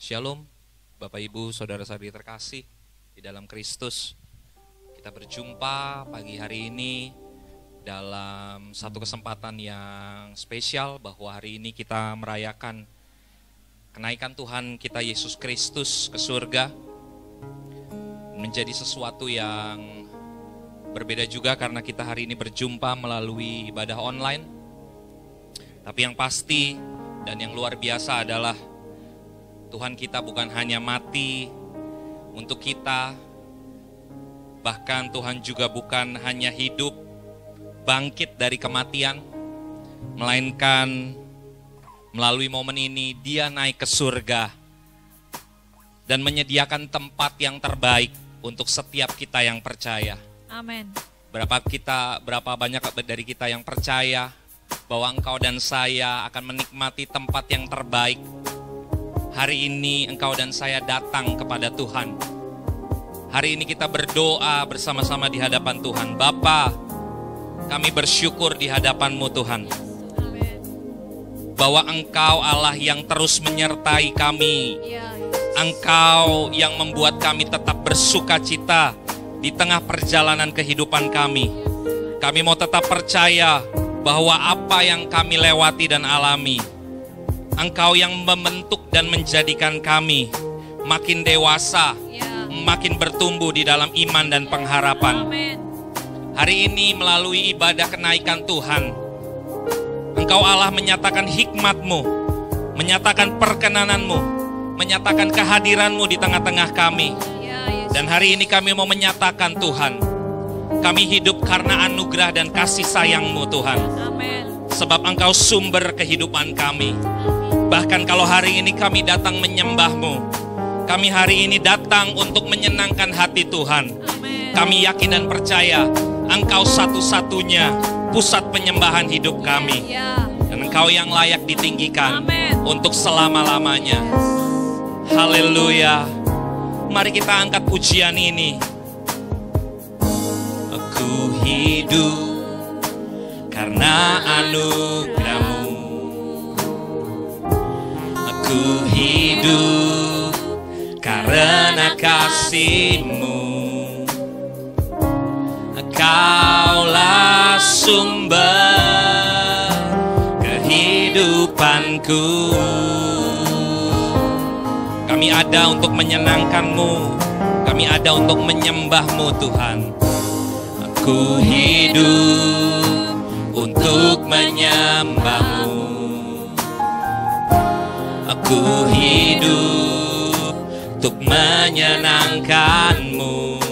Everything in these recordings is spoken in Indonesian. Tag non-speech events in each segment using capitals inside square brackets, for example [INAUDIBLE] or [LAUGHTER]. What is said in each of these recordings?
Shalom, Bapak Ibu, saudara-saudari terkasih di dalam Kristus. Kita berjumpa pagi hari ini dalam satu kesempatan yang spesial bahwa hari ini kita merayakan kenaikan Tuhan kita Yesus Kristus ke surga. Menjadi sesuatu yang berbeda juga karena kita hari ini berjumpa melalui ibadah online. Tapi yang pasti dan yang luar biasa adalah Tuhan kita bukan hanya mati untuk kita, bahkan Tuhan juga bukan hanya hidup bangkit dari kematian, melainkan melalui momen ini dia naik ke surga dan menyediakan tempat yang terbaik untuk setiap kita yang percaya. Amin. Berapa kita, berapa banyak dari kita yang percaya bahwa engkau dan saya akan menikmati tempat yang terbaik. Hari ini engkau dan saya datang kepada Tuhan. Hari ini kita berdoa bersama-sama di hadapan Tuhan. Bapa, kami bersyukur di hadapanmu Tuhan. Bahwa engkau Allah yang terus menyertai kami. Engkau yang membuat kami tetap bersuka cita di tengah perjalanan kehidupan kami. Kami mau tetap percaya bahwa apa yang kami lewati dan alami, Engkau yang membentuk dan menjadikan kami makin dewasa, ya. makin bertumbuh di dalam iman dan pengharapan. Amin. Hari ini melalui ibadah kenaikan Tuhan, Engkau Allah menyatakan hikmat-Mu, menyatakan perkenananmu, menyatakan kehadiran-Mu di tengah-tengah kami. Ya. Dan hari ini kami mau menyatakan Tuhan, kami hidup karena anugerah dan kasih sayang-Mu Tuhan. Amin. Sebab Engkau sumber kehidupan kami. Bahkan kalau hari ini kami datang menyembah-Mu, kami hari ini datang untuk menyenangkan hati Tuhan. Kami yakin dan percaya Engkau satu-satunya pusat penyembahan hidup kami. Ya. Dan Engkau yang layak ditinggikan untuk selama-lamanya. Haleluya. Mari kita angkat pujian ini. Aku hidup karena anugerahmu. Aku hidup karena kasihmu. Kaulah sumber kehidupanku. Kami ada untuk menyenangkanmu. Kami ada untuk menyembahmu Tuhan. Aku hidup untuk menyembahmu. Aku hidup untuk menyenangkanmu.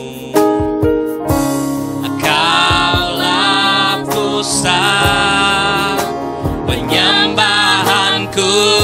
Kaulah pusat penyembahanku.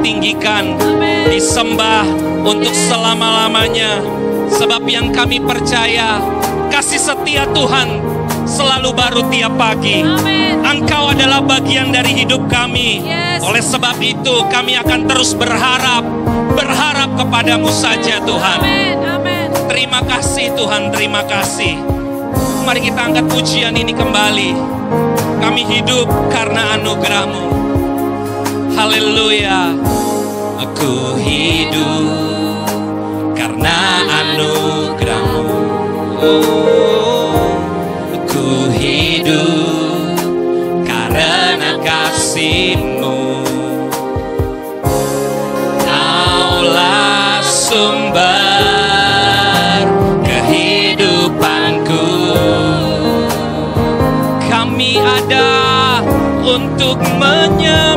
Ditinggikan, disembah untuk selama-lamanya. Sebab yang kami percaya, kasih setia Tuhan selalu baru tiap pagi. Engkau adalah bagian dari hidup kami. Yes. Oleh sebab itu kami akan terus berharap, berharap kepadamu saja Tuhan. Terima kasih Tuhan, terima kasih. Mari kita angkat pujian ini kembali. Kami hidup karena anugerahmu haleluya. Aku hidup karena anugerahmu. Aku hidup karena kasihmu. Kaulah sumber kehidupanku. Kami ada untuk menyerah.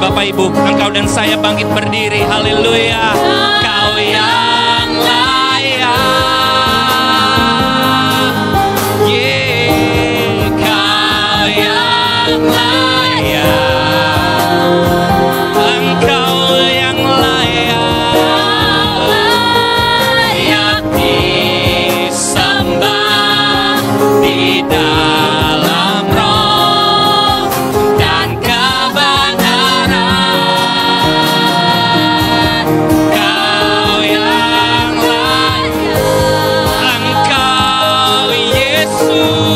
Bapak Ibu, Engkau dan saya bangkit berdiri. Haleluya. you.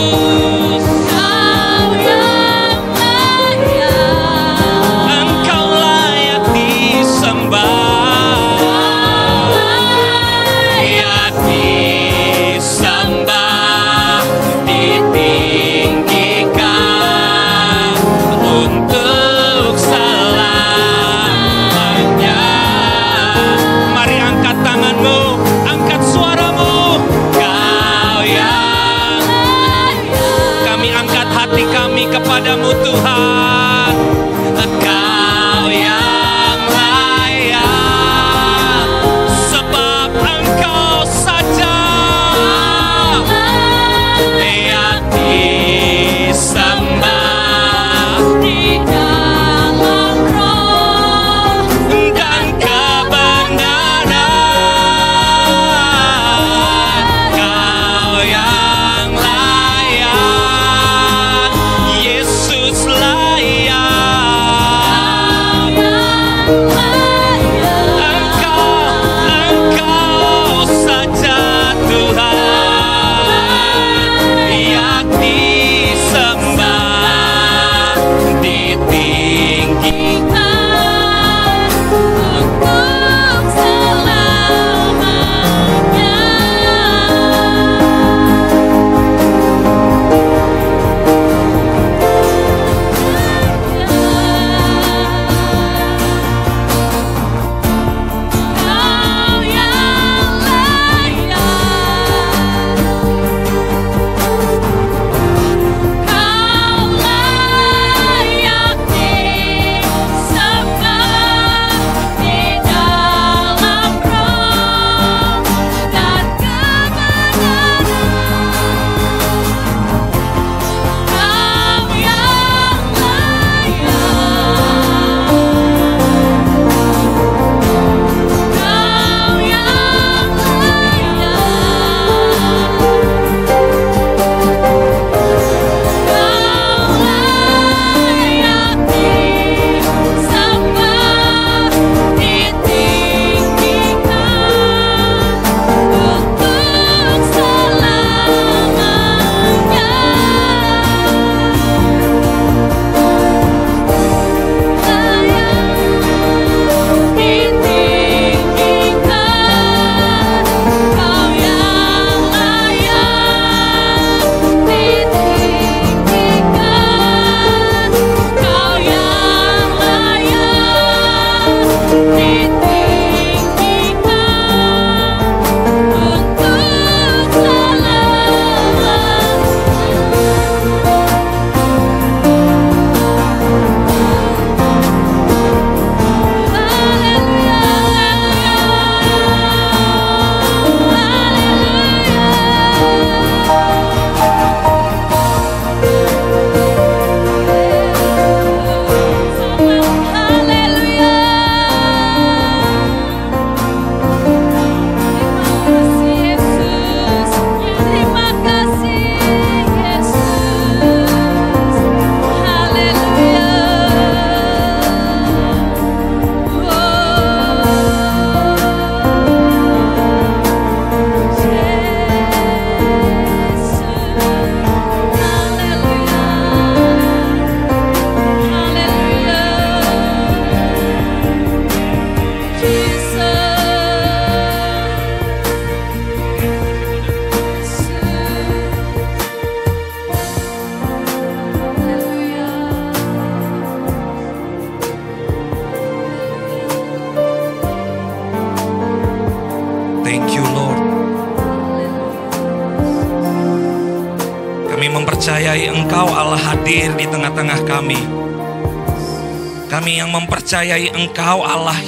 Yang mempercayai Engkau Allah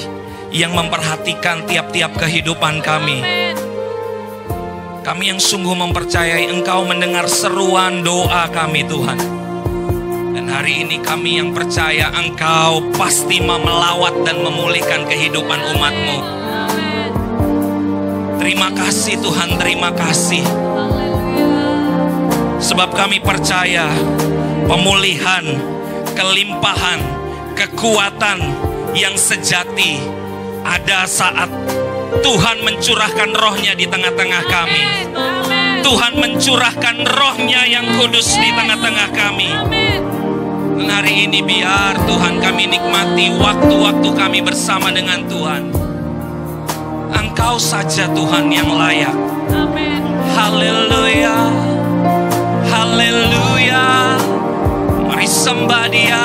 yang memperhatikan tiap-tiap kehidupan kami. Kami yang sungguh mempercayai Engkau mendengar seruan doa kami Tuhan. Dan hari ini kami yang percaya Engkau pasti mau melawat dan memulihkan kehidupan umatmu. Terima kasih Tuhan, terima kasih. Sebab kami percaya pemulihan, kelimpahan, kekuatan yang sejati ada saat Tuhan mencurahkan rohnya di tengah-tengah kami. Tuhan mencurahkan rohnya yang kudus di tengah-tengah kami. Dan hari ini biar Tuhan kami nikmati waktu-waktu kami bersama dengan Tuhan. Engkau saja Tuhan yang layak. Haleluya. Haleluya. Mari sembah dia.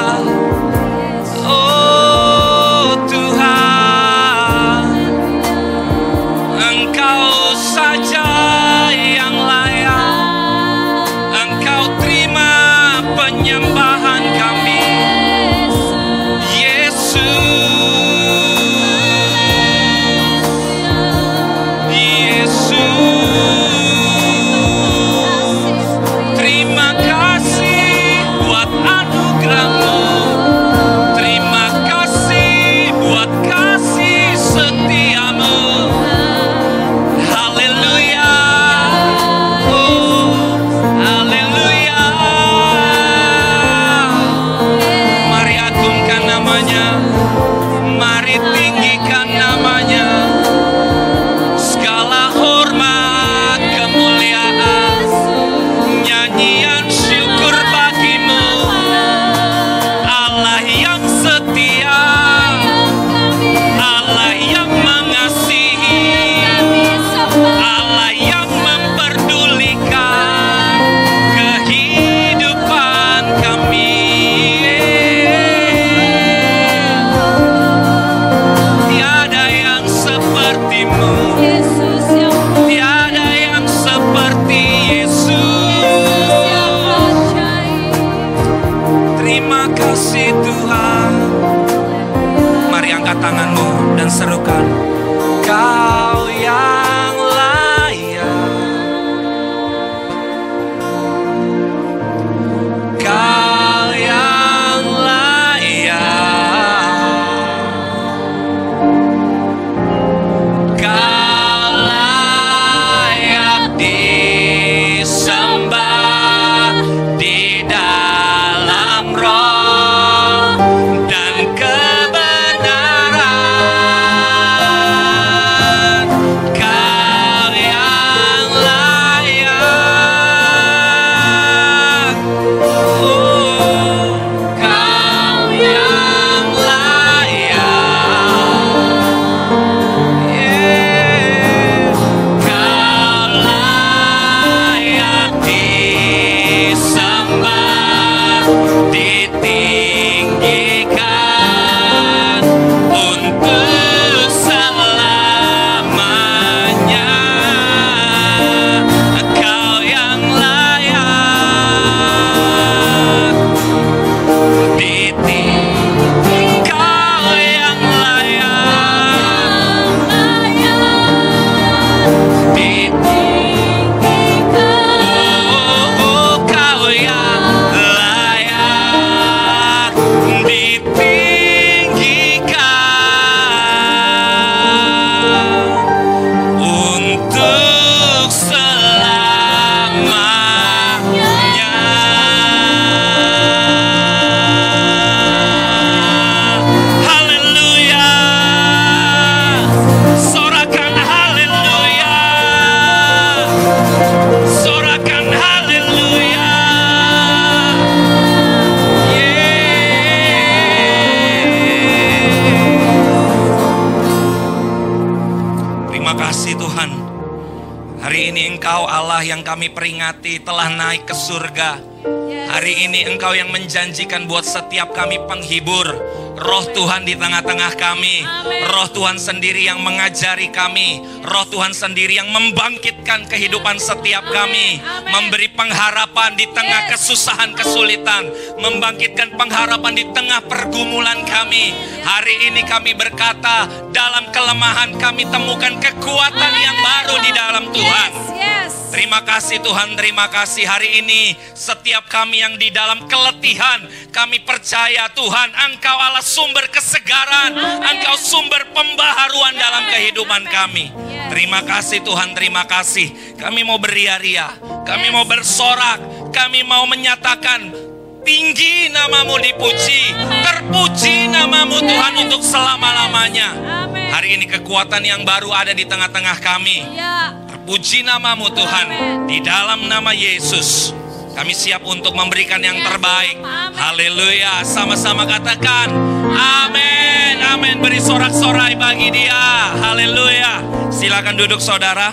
Menjanjikan buat setiap kami penghibur. Roh Tuhan di tengah-tengah kami. Roh Tuhan sendiri yang mengajari kami. Roh Tuhan sendiri yang membangkitkan kehidupan setiap kami. Memberi pengharapan di tengah kesusahan kesulitan. Membangkitkan pengharapan di tengah pergumulan kami. Hari ini kami berkata dalam kelemahan kami temukan kekuatan yang baru di dalam Tuhan. Yes. Terima kasih Tuhan, terima kasih hari ini setiap kami yang di dalam keletihan kami percaya Tuhan Engkau Allah sumber kesegaran, Amin. Engkau sumber pembaharuan dalam kehidupan kami. Yes. Terima kasih Tuhan, terima kasih. Kami mau beria-ria, kami Yes. mau bersorak, kami mau menyatakan tinggi namamu dipuji, terpuji namamu Tuhan untuk selama-lamanya. Hari ini kekuatan yang baru ada di tengah-tengah kami. Ya. Terpuji namamu Tuhan. Di dalam nama Yesus Kami siap untuk memberikan yang Yes. terbaik. Haleluya Sama-sama katakan Amin Amin Beri sorak-sorai bagi dia Haleluya Silakan duduk saudara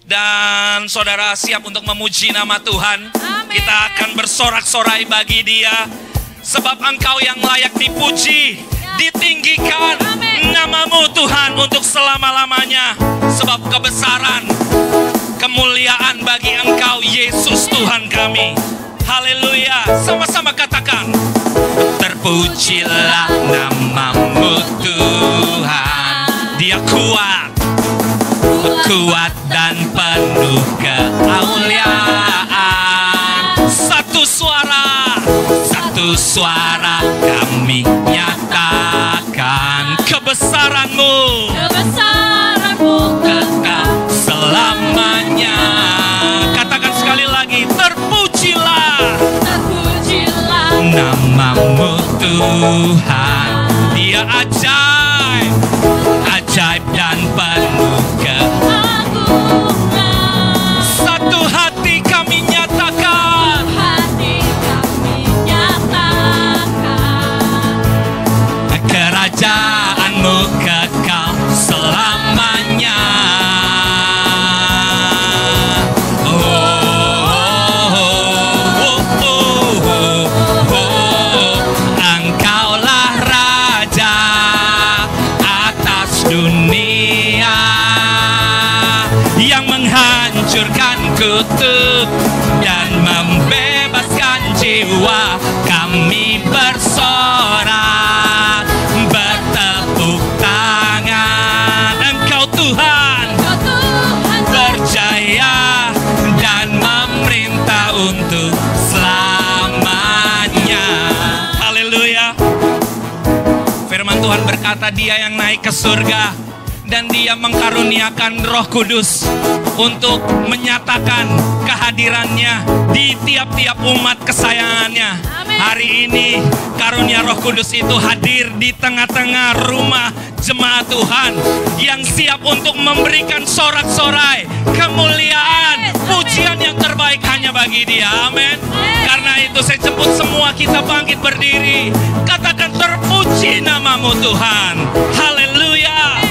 Dan saudara siap untuk memuji nama Tuhan. Kita akan bersorak-sorai bagi dia Sebab engkau yang layak dipuji Ditinggikan Amin. Namamu Tuhan untuk selama-lamanya. Sebab kebesaran kemuliaan bagi engkau Yesus Tuhan kami. Haleluya. Sama-sama katakan Terpujilah namamu Tuhan. Dia kuat. Kuat dan penuh keauliaan Satu suara Satu suara kami Kebesaranmu. Kebesaranmu. Kekal selamanya. Katakan sekali lagi, terpujilah. Terpujilah. Namamu Tuhan. Dia ajaib, ajaib dan penuh Berkata dia yang naik ke surga dan dia mengkaruniakan roh kudus untuk menyatakan kehadirannya di tiap-tiap umat kesayangannya. Hari ini karunia roh kudus itu hadir di tengah-tengah rumah jemaat Tuhan yang siap untuk memberikan sorak-sorai kemuliaan, pujian yang terbaik hanya bagi dia. Amin. Amin. Karena itu saya jemput semua kita bangkit berdiri. Katakan terpuji namamu Tuhan. Haleluya.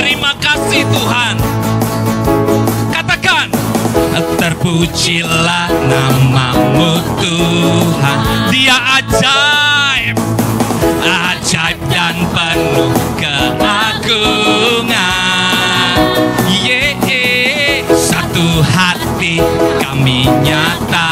Terima kasih Tuhan. Terpujilah namamu Tuhan. Dia ajaib. Ajaib dan penuh keagungan. Ye, satu hati kami nyatakan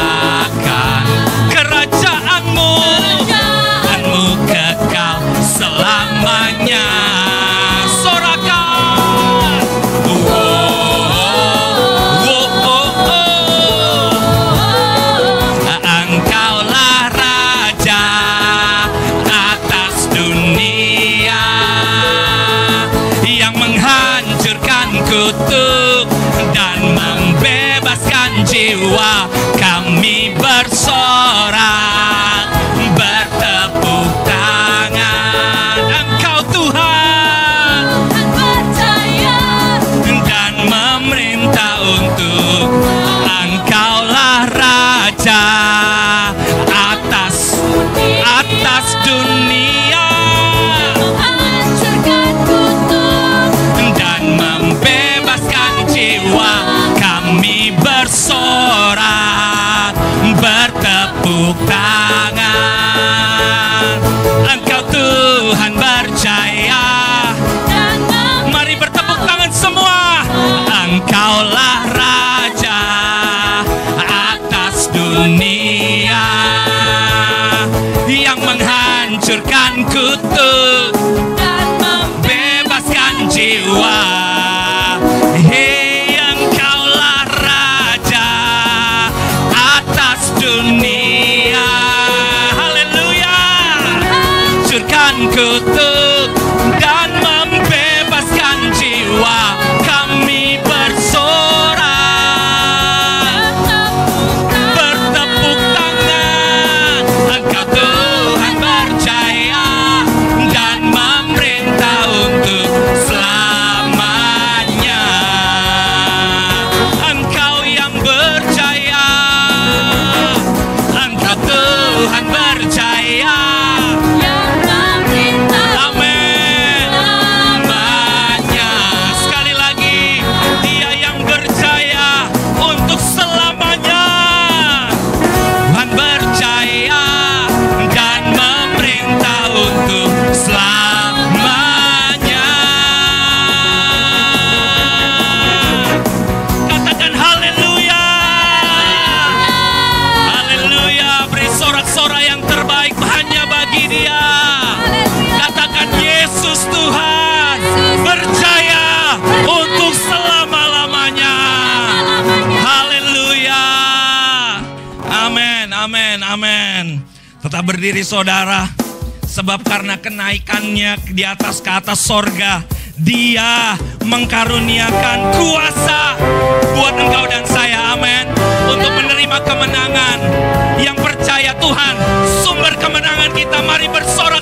diri saudara. Sebab karena kenaikannya di atas ke atas sorga, dia mengkaruniakan kuasa buat engkau dan saya, amin. Untuk menerima kemenangan yang percaya Tuhan, sumber kemenangan kita, mari bersorak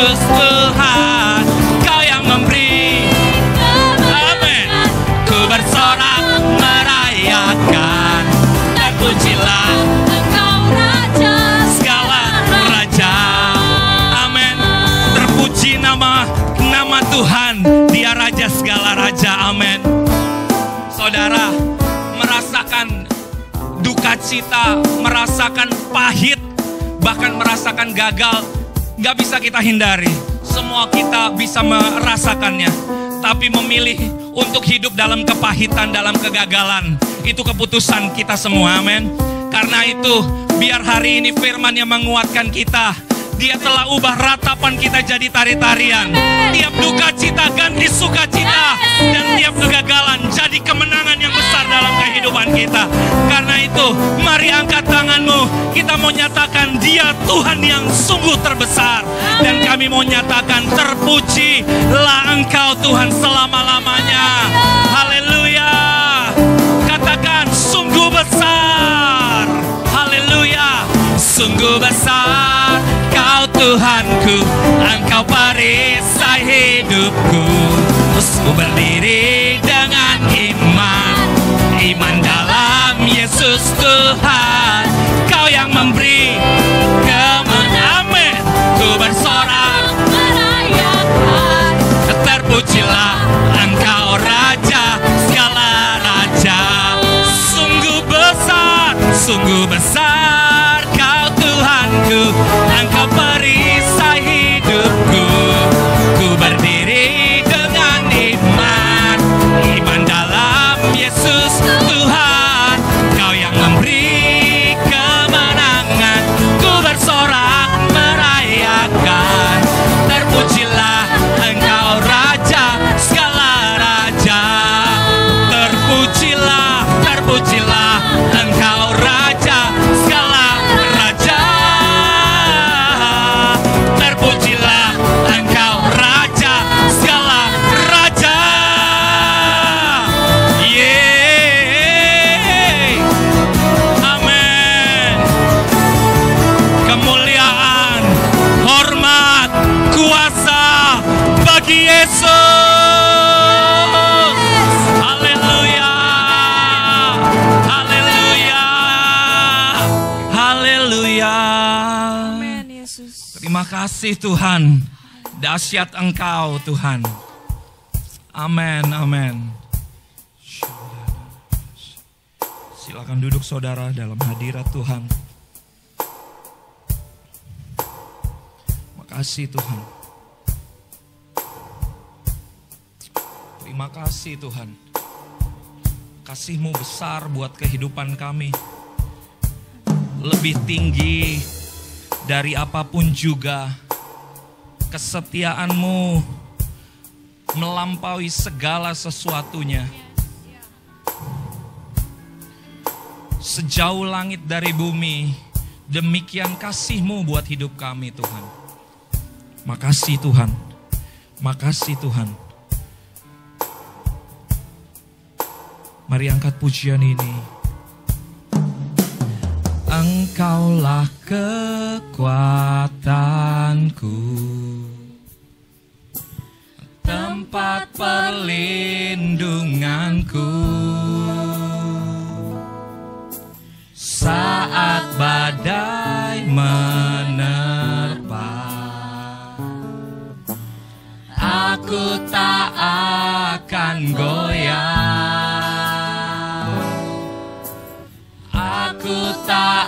Yesus Tuhan Kau yang memberi. Amin. Ku bersorak merayakan. Terpujilah Engkau Raja Segala Raja. Amin. Terpuji nama Nama Tuhan. Dia Raja segala Raja. Amin. Saudara Merasakan duka cita Merasakan pahit Bahkan merasakan gagal Gak bisa kita hindari. Semua kita bisa merasakannya. Tapi memilih untuk hidup dalam kepahitan, dalam kegagalan. Itu keputusan kita semua, amin. Karena itu, biar hari ini firman yang menguatkan kita dia telah ubah ratapan kita jadi tari-tarian. Tiap duka cita ganti sukacita. Dan tiap kegagalan jadi kemenangan yang besar dalam kehidupan kita. Karena itu, mari angkat tanganmu. Kita mau nyatakan dia Tuhan yang sungguh terbesar. Dan kami mau nyatakan terpuji lah engkau Tuhan selama-lamanya. Haleluya. Katakan sungguh besar. Haleluya. Sungguh besar. Tuhanku. Engkau perisai hidupku. Terus ku berdiri dengan iman. Iman dalam Yesus Tuhan. Kau yang memberi kemenangan. Ku bersorak merayakan Terpujilah engkau raja kasih Tuhan. Dahsyat Engkau Tuhan. Amin, amin. Silakan duduk saudara dalam hadirat Tuhan. Makasih Tuhan. Terima kasih Tuhan. Kasihmu besar buat kehidupan kami. Lebih tinggi dari apa pun juga. Kesetiaanmu melampaui segala sesuatunya. Sejauh langit dari bumi, demikian kasihmu buat hidup kami Tuhan. Makasih Tuhan. Makasih Tuhan. Mari angkat pujian ini. Engkaulah kekuatanku Tempat perlindunganku. Saat badai menerpa Aku tak akan goyah. Aku tak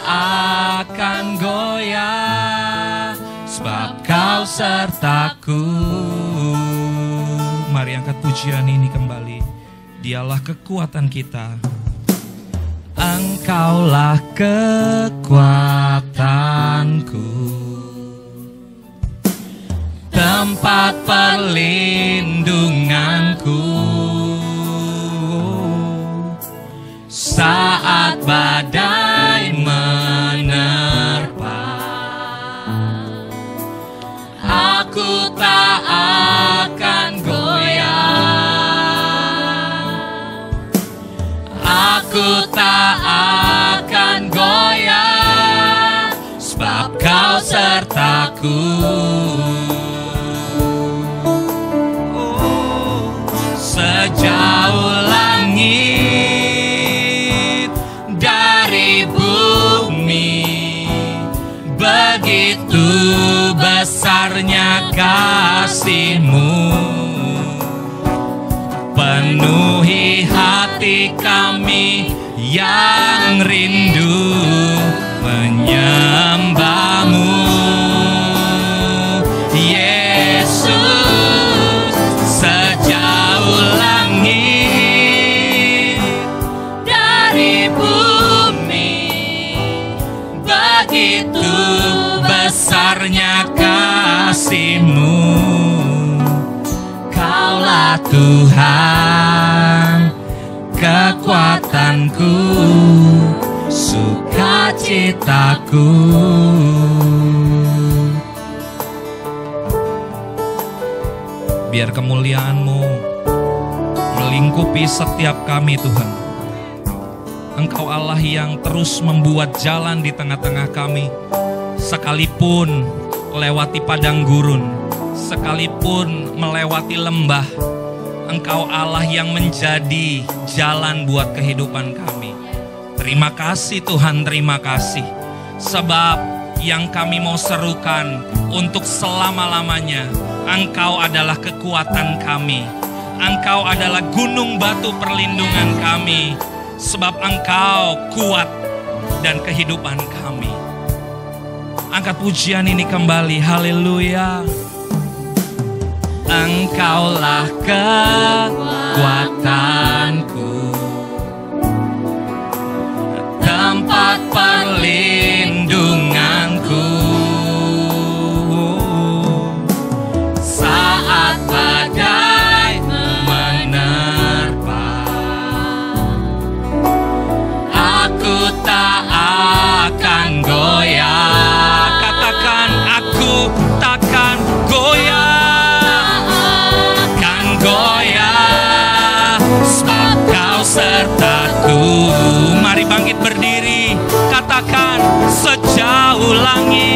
akan goyah Sebab kau sertaku Mari angkat pujian ini kembali. Dialah kekuatan kita. Engkaulah kekuatanku. Tempat perlindunganku. Saat badai Sejauh langit dari bumi Begitu besarnya kasihmu kekuatanku sukacitaku. Biar kemuliaanmu melingkupi setiap kami Tuhan. Engkau Allah yang terus membuat jalan di tengah-tengah kami Sekalipun lewati padang gurun Sekalipun melewati lembah Engkau Allah yang menjadi jalan buat kehidupan kami Terima kasih Tuhan, terima kasih Sebab yang kami mau serukan untuk selama-lamanya Engkau adalah kekuatan kami. Engkau adalah gunung batu perlindungan kami. Sebab engkau kuat dan kehidupan kami. Angkat pujian ini kembali. Haleluya. Engkaulah kekuatanku. Tempat perlindunganku. Langit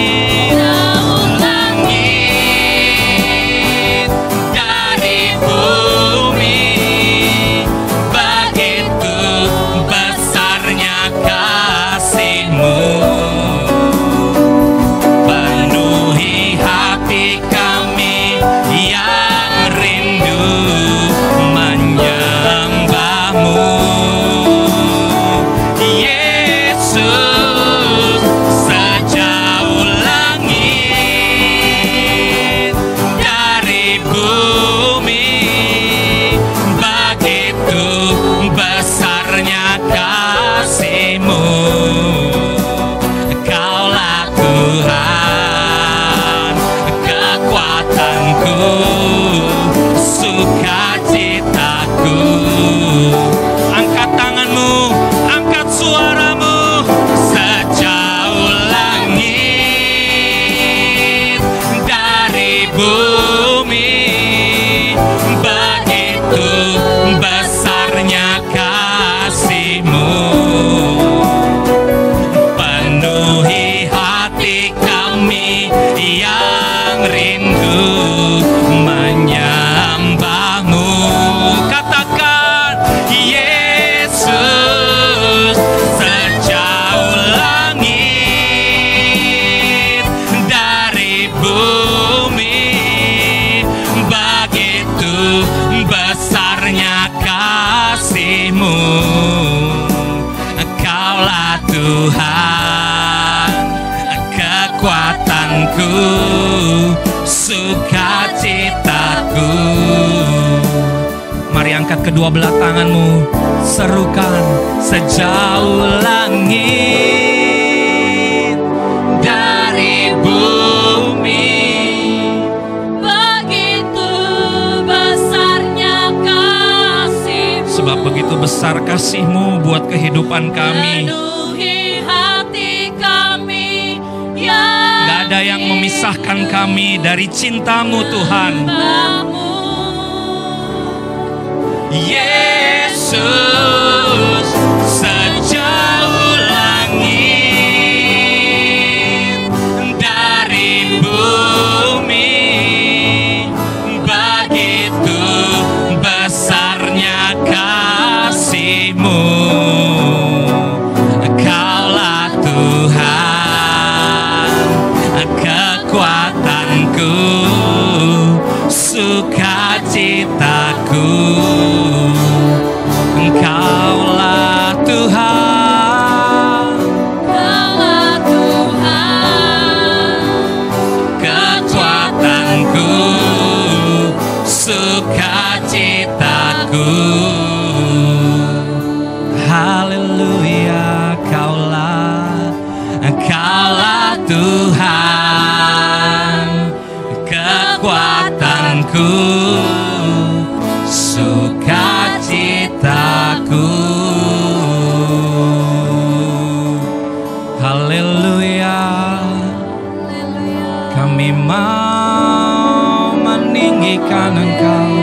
mau meninggikan engkau.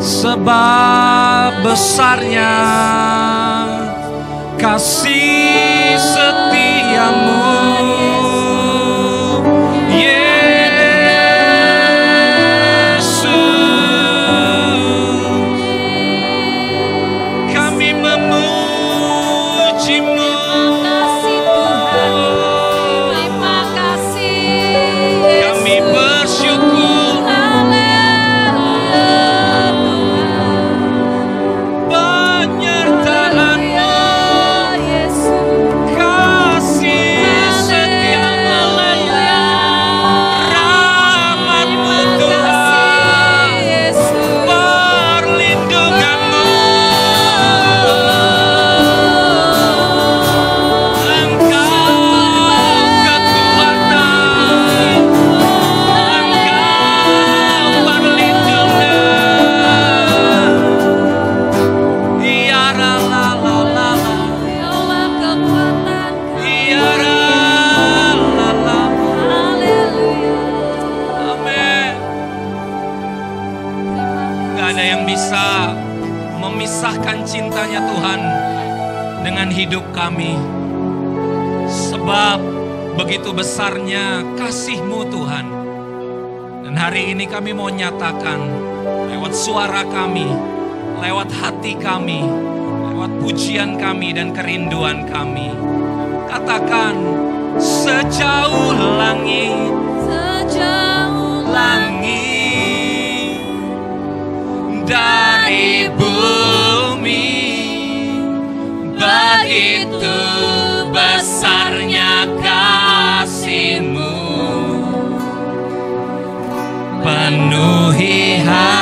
Sebab besarnya kasih setiamu. Kami mau nyatakan lewat suara kami, lewat hati kami, lewat pujian kami dan kerinduan kami. Katakan sejauh langit langit high.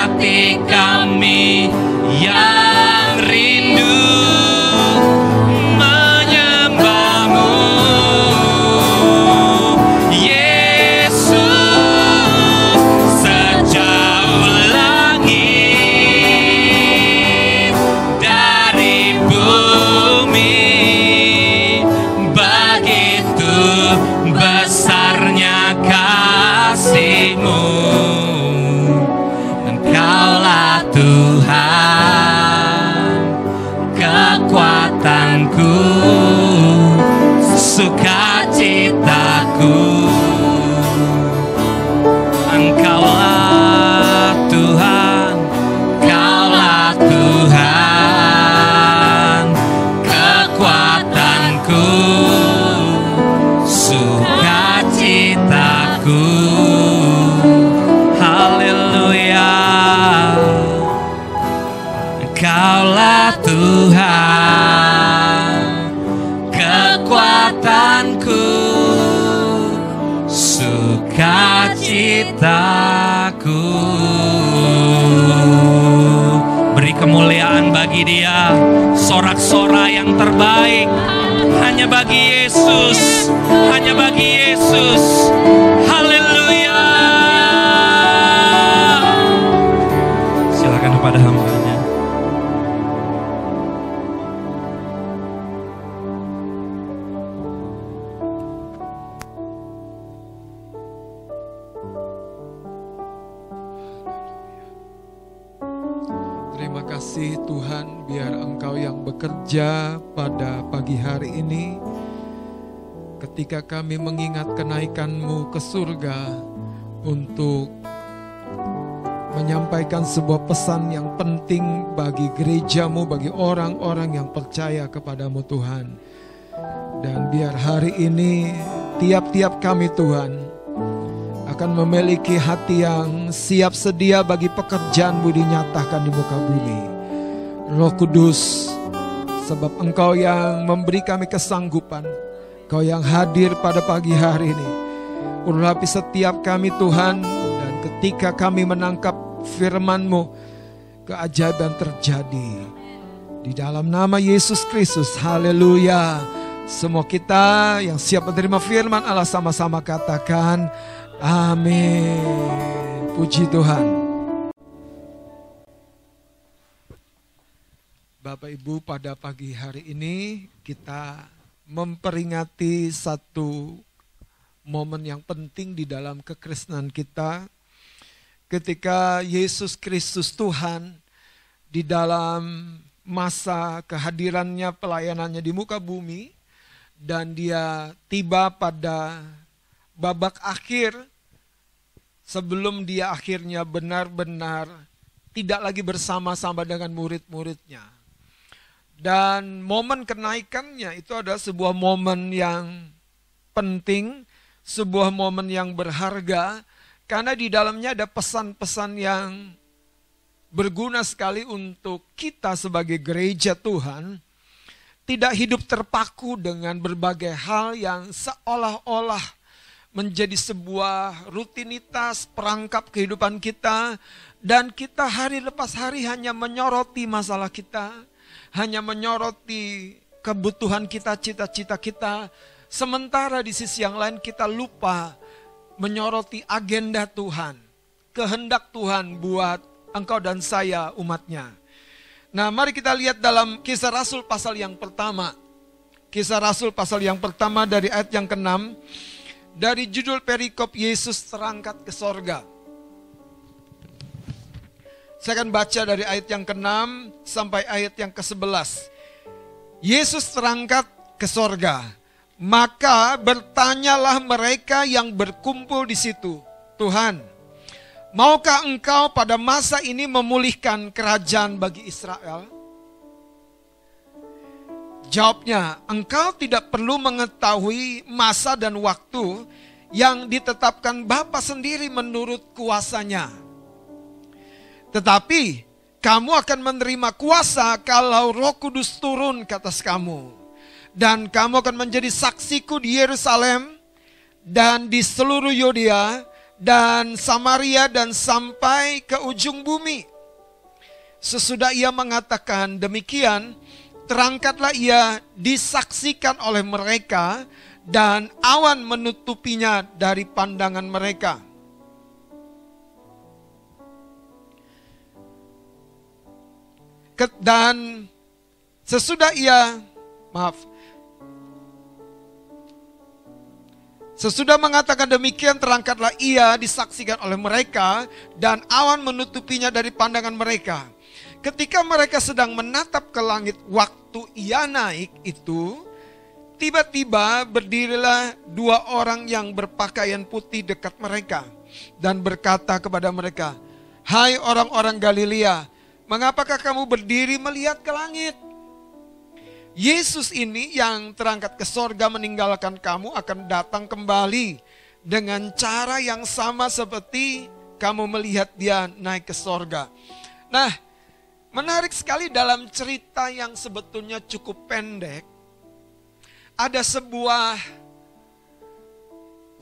Sukacitaku Beri kemuliaan bagi dia Sorak-sorai yang terbaik. Hanya bagi Yesus Hanya bagi Yesus. Haleluya. Silakan kepada hambanya Ketika kami mengingat kenaikan-Mu ke surga untuk menyampaikan sebuah pesan yang penting bagi gerejamu, bagi orang-orang yang percaya kepadamu Tuhan. Dan biar hari ini tiap-tiap kami Tuhan akan memiliki hati yang siap sedia bagi pekerjaanmu dinyatakan di muka bumi. Roh Kudus, sebab Engkau yang memberi kami kesanggupan, Engkau yang hadir pada pagi hari ini. Urapi setiap kami Tuhan, dan ketika kami menangkap firman-Mu, keajaiban terjadi. Di dalam nama Yesus Kristus, haleluya. Semua kita yang siap menerima firman Allah sama-sama katakan, Amin. Puji Tuhan. Bapak Ibu pada pagi hari ini kita memperingati satu momen yang penting di dalam kekristenan kita ketika Yesus Kristus Tuhan di dalam masa kehadirannya pelayanannya di muka bumi dan dia tiba pada babak akhir sebelum dia akhirnya benar-benar tidak lagi bersama-sama dengan murid-muridnya. Dan momen kenaikannya itu adalah sebuah momen yang penting, sebuah momen yang berharga, karena di dalamnya ada pesan-pesan yang berguna sekali untuk kita sebagai gereja Tuhan, tidak hidup terpaku dengan berbagai hal yang seolah-olah menjadi sebuah rutinitas perangkap kehidupan kita. Dan kita hari lepas hari hanya menyoroti masalah kita, hanya menyoroti kebutuhan kita, cita-cita kita. Sementara di sisi yang lain kita lupa menyoroti agenda Tuhan, kehendak Tuhan buat engkau dan saya umatnya. Nah mari kita lihat dalam kisah Rasul pasal yang pertama. Kisah Rasul pasal yang pertama dari ayat yang ke-6 dari judul perikop Yesus terangkat ke sorga. Saya akan baca dari ayat yang ke-6 sampai ayat yang ke-11. Yesus terangkat ke sorga. Maka bertanyalah mereka yang berkumpul di situ. Tuhan, maukah engkau pada masa ini memulihkan kerajaan bagi Israel? Jawabnya, engkau tidak perlu mengetahui masa dan waktu yang ditetapkan Bapa sendiri menurut kuasanya. Tetapi kamu akan menerima kuasa kalau roh kudus turun ke atas kamu. Dan kamu akan menjadi saksiku di Yerusalem dan di seluruh Yudea dan Samaria dan sampai ke ujung bumi. Sesudah ia mengatakan demikian, terangkatlah ia disaksikan oleh mereka dan awan menutupinya dari pandangan mereka. Dan sesudah ia, maaf, Sesudah mengatakan demikian terangkatlah ia disaksikan oleh mereka dan awan menutupinya dari pandangan mereka. Ketika mereka sedang menatap ke langit waktu ia naik itu, tiba-tiba berdirilah dua orang yang berpakaian putih dekat mereka dan berkata kepada mereka, "Hai orang-orang Galilea, mengapakah kamu berdiri melihat ke langit? Yesus ini yang terangkat ke sorga meninggalkan kamu akan datang kembali dengan cara yang sama seperti kamu melihat dia naik ke sorga." Nah, Menarik sekali dalam cerita yang sebetulnya cukup pendek, ada sebuah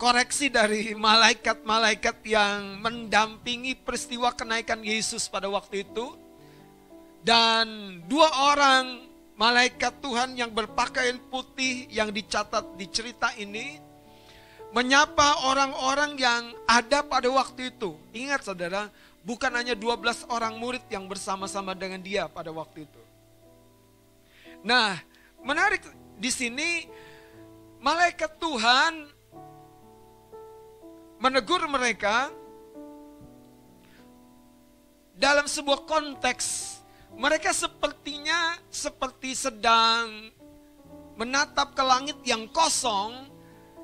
koreksi dari malaikat-malaikat yang mendampingi peristiwa kenaikan Yesus pada waktu itu. Dan dua orang malaikat Tuhan yang berpakaian putih yang dicatat di cerita ini menyapa orang-orang yang ada pada waktu itu. Ingat saudara, Bukan hanya 12 orang murid yang bersama-sama dengan dia pada waktu itu. Nah, menarik di sini malaikat Tuhan menegur mereka dalam sebuah konteks mereka sepertinya seperti sedang menatap ke langit yang kosong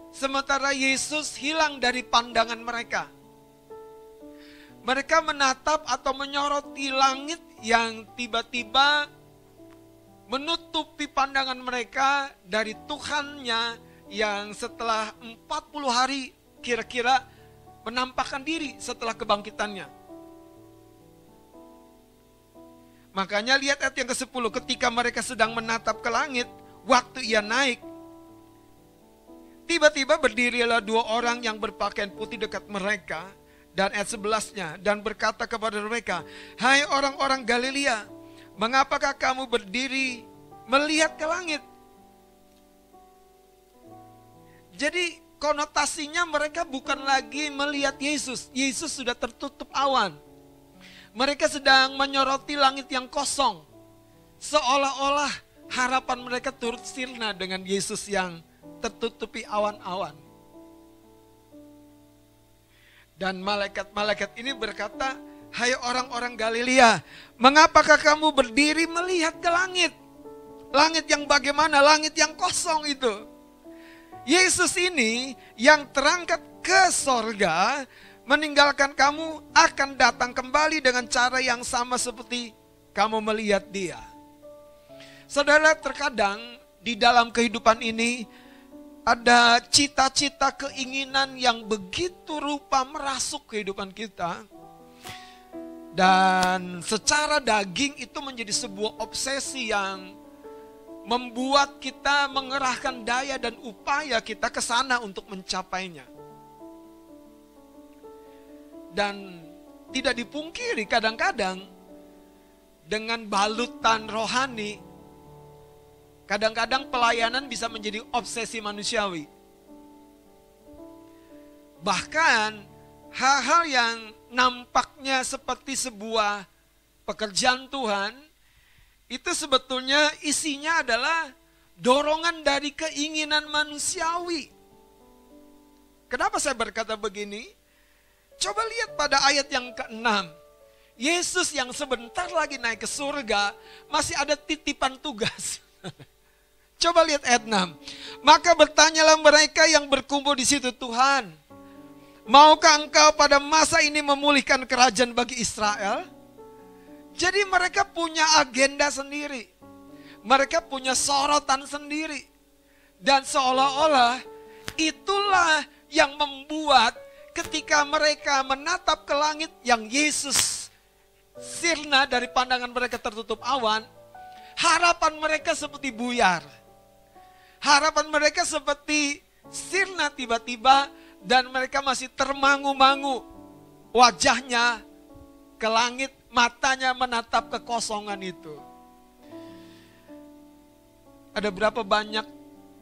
sementara Yesus hilang dari pandangan mereka. Mereka menatap atau menyoroti langit yang tiba-tiba menutupi pandangan mereka dari Tuhannya yang setelah 40 hari kira-kira menampakkan diri setelah kebangkitannya. Makanya lihat ayat yang ke-10, ketika mereka sedang menatap ke langit, waktu ia naik, tiba-tiba berdirilah dua orang yang berpakaian putih dekat mereka, dan ayat 11-nya dan berkata kepada mereka, "Hai orang-orang Galilea, mengapakah kamu berdiri melihat ke langit?" Jadi konotasinya mereka bukan lagi melihat Yesus. Yesus sudah tertutup awan. Mereka sedang menyoroti langit yang kosong. Seolah-olah harapan mereka turut sirna dengan Yesus yang tertutupi awan-awan. Dan malaikat-malaikat ini berkata, Hai orang-orang Galilea, mengapakah kamu berdiri melihat ke langit? Langit yang bagaimana? Langit yang kosong itu. Yesus ini yang terangkat ke sorga, meninggalkan kamu akan datang kembali dengan cara yang sama seperti kamu melihat dia. Saudara terkadang di dalam kehidupan ini ada cita-cita keinginan yang begitu rupa merasuk kehidupan kita. Dan secara daging itu menjadi sebuah obsesi yang membuat kita mengerahkan daya dan upaya kita ke sana untuk mencapainya. Dan tidak dipungkiri kadang-kadang dengan balutan rohani, kadang-kadang pelayanan bisa menjadi obsesi manusiawi. Bahkan hal-hal yang nampaknya seperti sebuah pekerjaan Tuhan, itu sebetulnya isinya adalah dorongan dari keinginan manusiawi. Kenapa saya berkata begini? Coba lihat pada ayat yang ke-6. Yesus yang sebentar lagi naik ke surga, masih ada titipan tugas. [LAUGHS] Coba lihat ayat 6. Maka bertanyalah mereka yang berkumpul di situ Tuhan. Maukah engkau pada masa ini memulihkan kerajaan bagi Israel? Jadi mereka punya agenda sendiri. Mereka punya sorotan sendiri. Dan seolah-olah itulah yang membuat ketika mereka menatap ke langit yang Yesus sirna dari pandangan mereka tertutup awan, harapan mereka seperti buyar. Harapan mereka seperti sirna tiba-tiba dan mereka masih termangu-mangu. Wajahnya ke langit matanya menatap kekosongan itu. Ada berapa banyak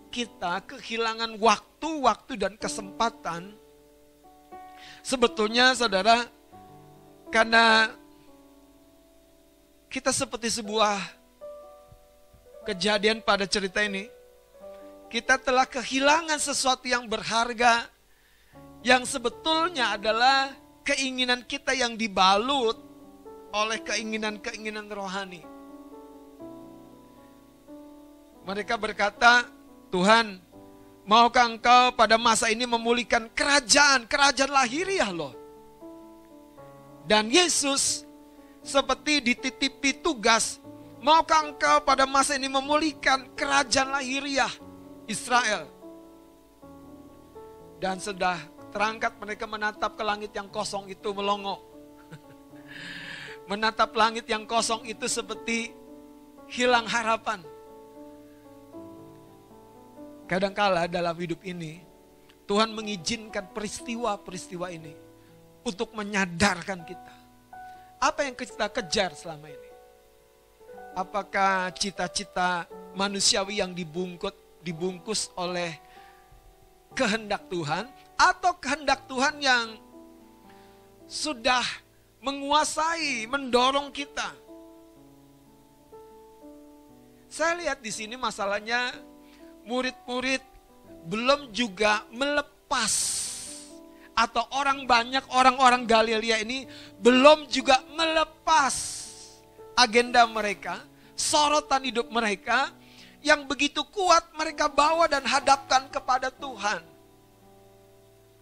kita kehilangan waktu, waktu dan kesempatan. Sebetulnya saudara, karena kita seperti sebuah kejadian pada cerita ini, kita telah kehilangan sesuatu yang berharga yang sebetulnya adalah keinginan kita yang dibalut oleh keinginan-keinginan rohani. Mereka berkata, Tuhan, maukah engkau pada masa ini memulihkan kerajaan, kerajaan lahiriah loh. Dan Yesus seperti dititipi tugas, maukah engkau pada masa ini memulihkan kerajaan lahiriah Israel. Dan sudah terangkat mereka menatap ke langit yang kosong itu melongo [LAUGHS] menatap langit yang kosong itu seperti hilang harapan. Kadangkala dalam hidup ini, Tuhan mengizinkan peristiwa-peristiwa ini untuk menyadarkan kita. Apa yang kita kejar selama ini? Apakah cita-cita manusiawi yang dibungkut, dibungkus oleh kehendak Tuhan atau kehendak Tuhan yang sudah menguasai, mendorong kita. Saya lihat di sini masalahnya murid-murid belum juga melepas atau orang banyak orang-orang Galilea ini belum juga melepas agenda mereka, sorotan hidup mereka yang begitu kuat mereka bawa dan hadapkan kepada Tuhan.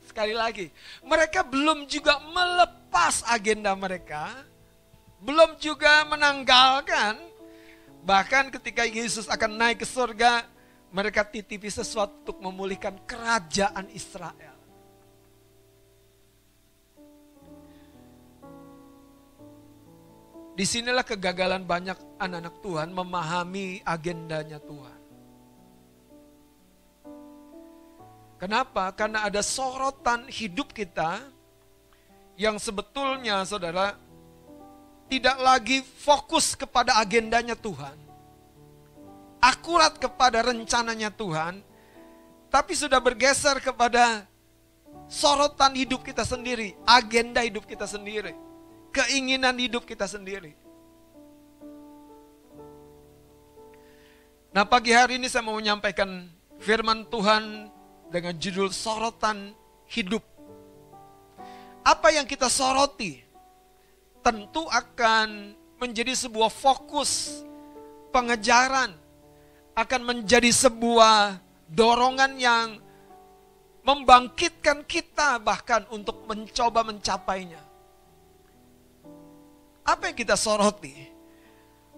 Sekali lagi, mereka belum juga melepas agenda mereka, belum juga menanggalkan. Bahkan ketika Yesus akan naik ke surga, mereka titipi sesuatu untuk memulihkan kerajaan Israel. Di sinilah kegagalan banyak anak-anak Tuhan memahami agendanya Tuhan. Kenapa? Karena ada sorotan hidup kita yang sebetulnya saudara tidak lagi fokus kepada agendanya Tuhan. Akurat kepada rencananya Tuhan. Tapi sudah bergeser kepada sorotan hidup kita sendiri. Agenda hidup kita sendiri. Keinginan hidup kita sendiri. Nah pagi hari ini saya mau menyampaikan firman Tuhan dengan judul sorotan hidup. Apa yang kita soroti? tentu akan menjadi sebuah fokus pengejaran, akan menjadi sebuah dorongan yang membangkitkan kita bahkan untuk mencoba mencapainya. Apa yang kita soroti?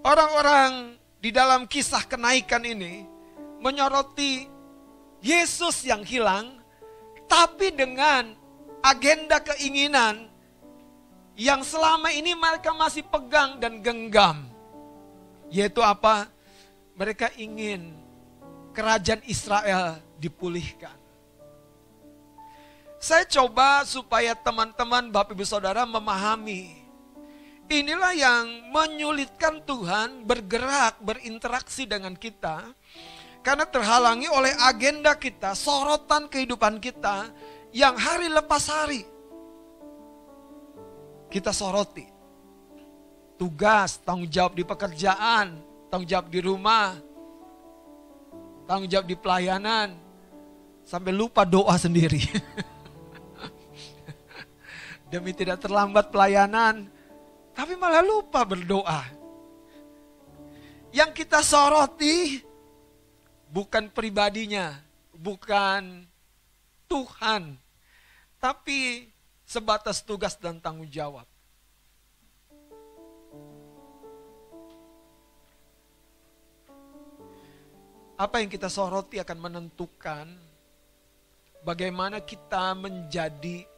Orang-orang di dalam kisah kenaikan ini menyoroti Yesus yang hilang, tapi dengan agenda keinginan yang selama ini mereka masih pegang dan genggam. Yaitu apa? Mereka ingin kerajaan Israel dipulihkan. Saya coba supaya teman-teman Bapak Ibu Saudara memahami. Inilah yang menyulitkan Tuhan bergerak, berinteraksi dengan kita. Karena terhalangi oleh agenda kita, sorotan kehidupan kita yang hari lepas hari. Kita soroti. Tugas, tanggung jawab di pekerjaan, tanggung jawab di rumah, tanggung jawab di pelayanan, sampai lupa doa sendiri. [LAUGHS] demi tidak terlambat pelayanan, tapi malah lupa berdoa. Yang kita soroti bukan pribadinya, bukan Tuhan, tapi sebatas tugas dan tanggung jawab. Apa yang kita soroti akan menentukan bagaimana kita menjadi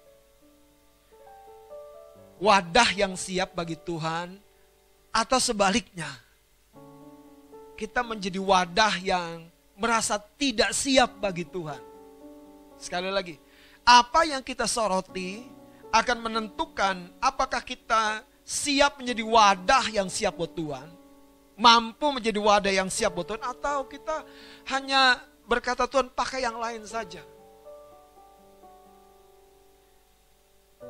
wadah yang siap bagi Tuhan atau sebaliknya. Kita menjadi wadah yang merasa tidak siap bagi Tuhan. Sekali lagi, apa yang kita soroti akan menentukan apakah kita siap menjadi wadah yang siap buat Tuhan, mampu menjadi wadah yang siap buat Tuhan, atau kita hanya berkata Tuhan pakai yang lain saja.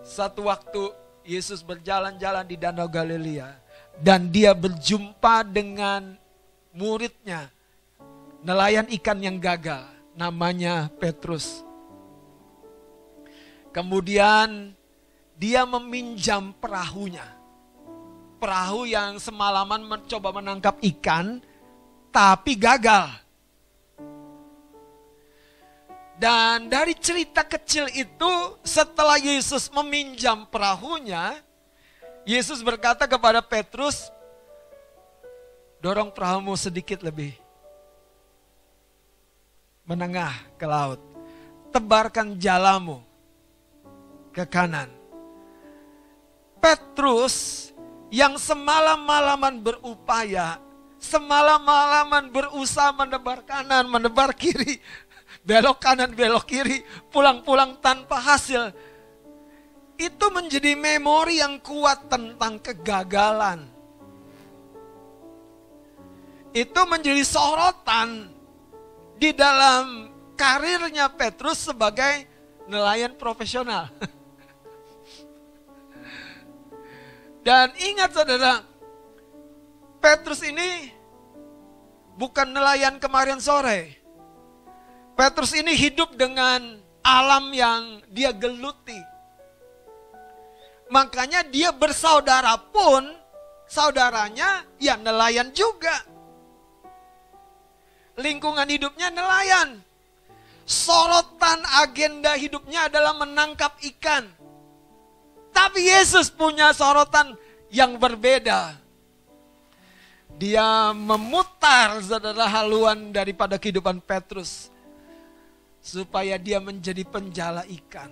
Satu waktu Yesus berjalan-jalan di Danau Galilea dan dia berjumpa dengan muridnya, nelayan ikan yang gagal, namanya Petrus. Kemudian dia meminjam perahunya. Perahu yang semalaman mencoba menangkap ikan, tapi gagal. Dan dari cerita kecil itu setelah Yesus meminjam perahunya, Yesus berkata kepada Petrus, dorong perahumu sedikit lebih menengah ke laut. Tebarkan jalamu ke kanan. Petrus yang semalam-malaman berupaya, semalam-malaman berusaha menebar kanan, menebar kiri, belok kanan, belok kiri, pulang-pulang tanpa hasil. Itu menjadi memori yang kuat tentang kegagalan. Itu menjadi sorotan di dalam karirnya Petrus sebagai nelayan profesional. [LAUGHS] Dan ingat saudara, Petrus ini bukan nelayan kemarin sore. Petrus ini hidup dengan alam yang dia geluti. Makanya dia bersaudara pun saudaranya ya nelayan juga. Lingkungan hidupnya nelayan. Sorotan agenda hidupnya adalah menangkap ikan. Tapi Yesus punya sorotan yang berbeda. Dia memutar saudara haluan daripada kehidupan Petrus supaya dia menjadi penjala ikan.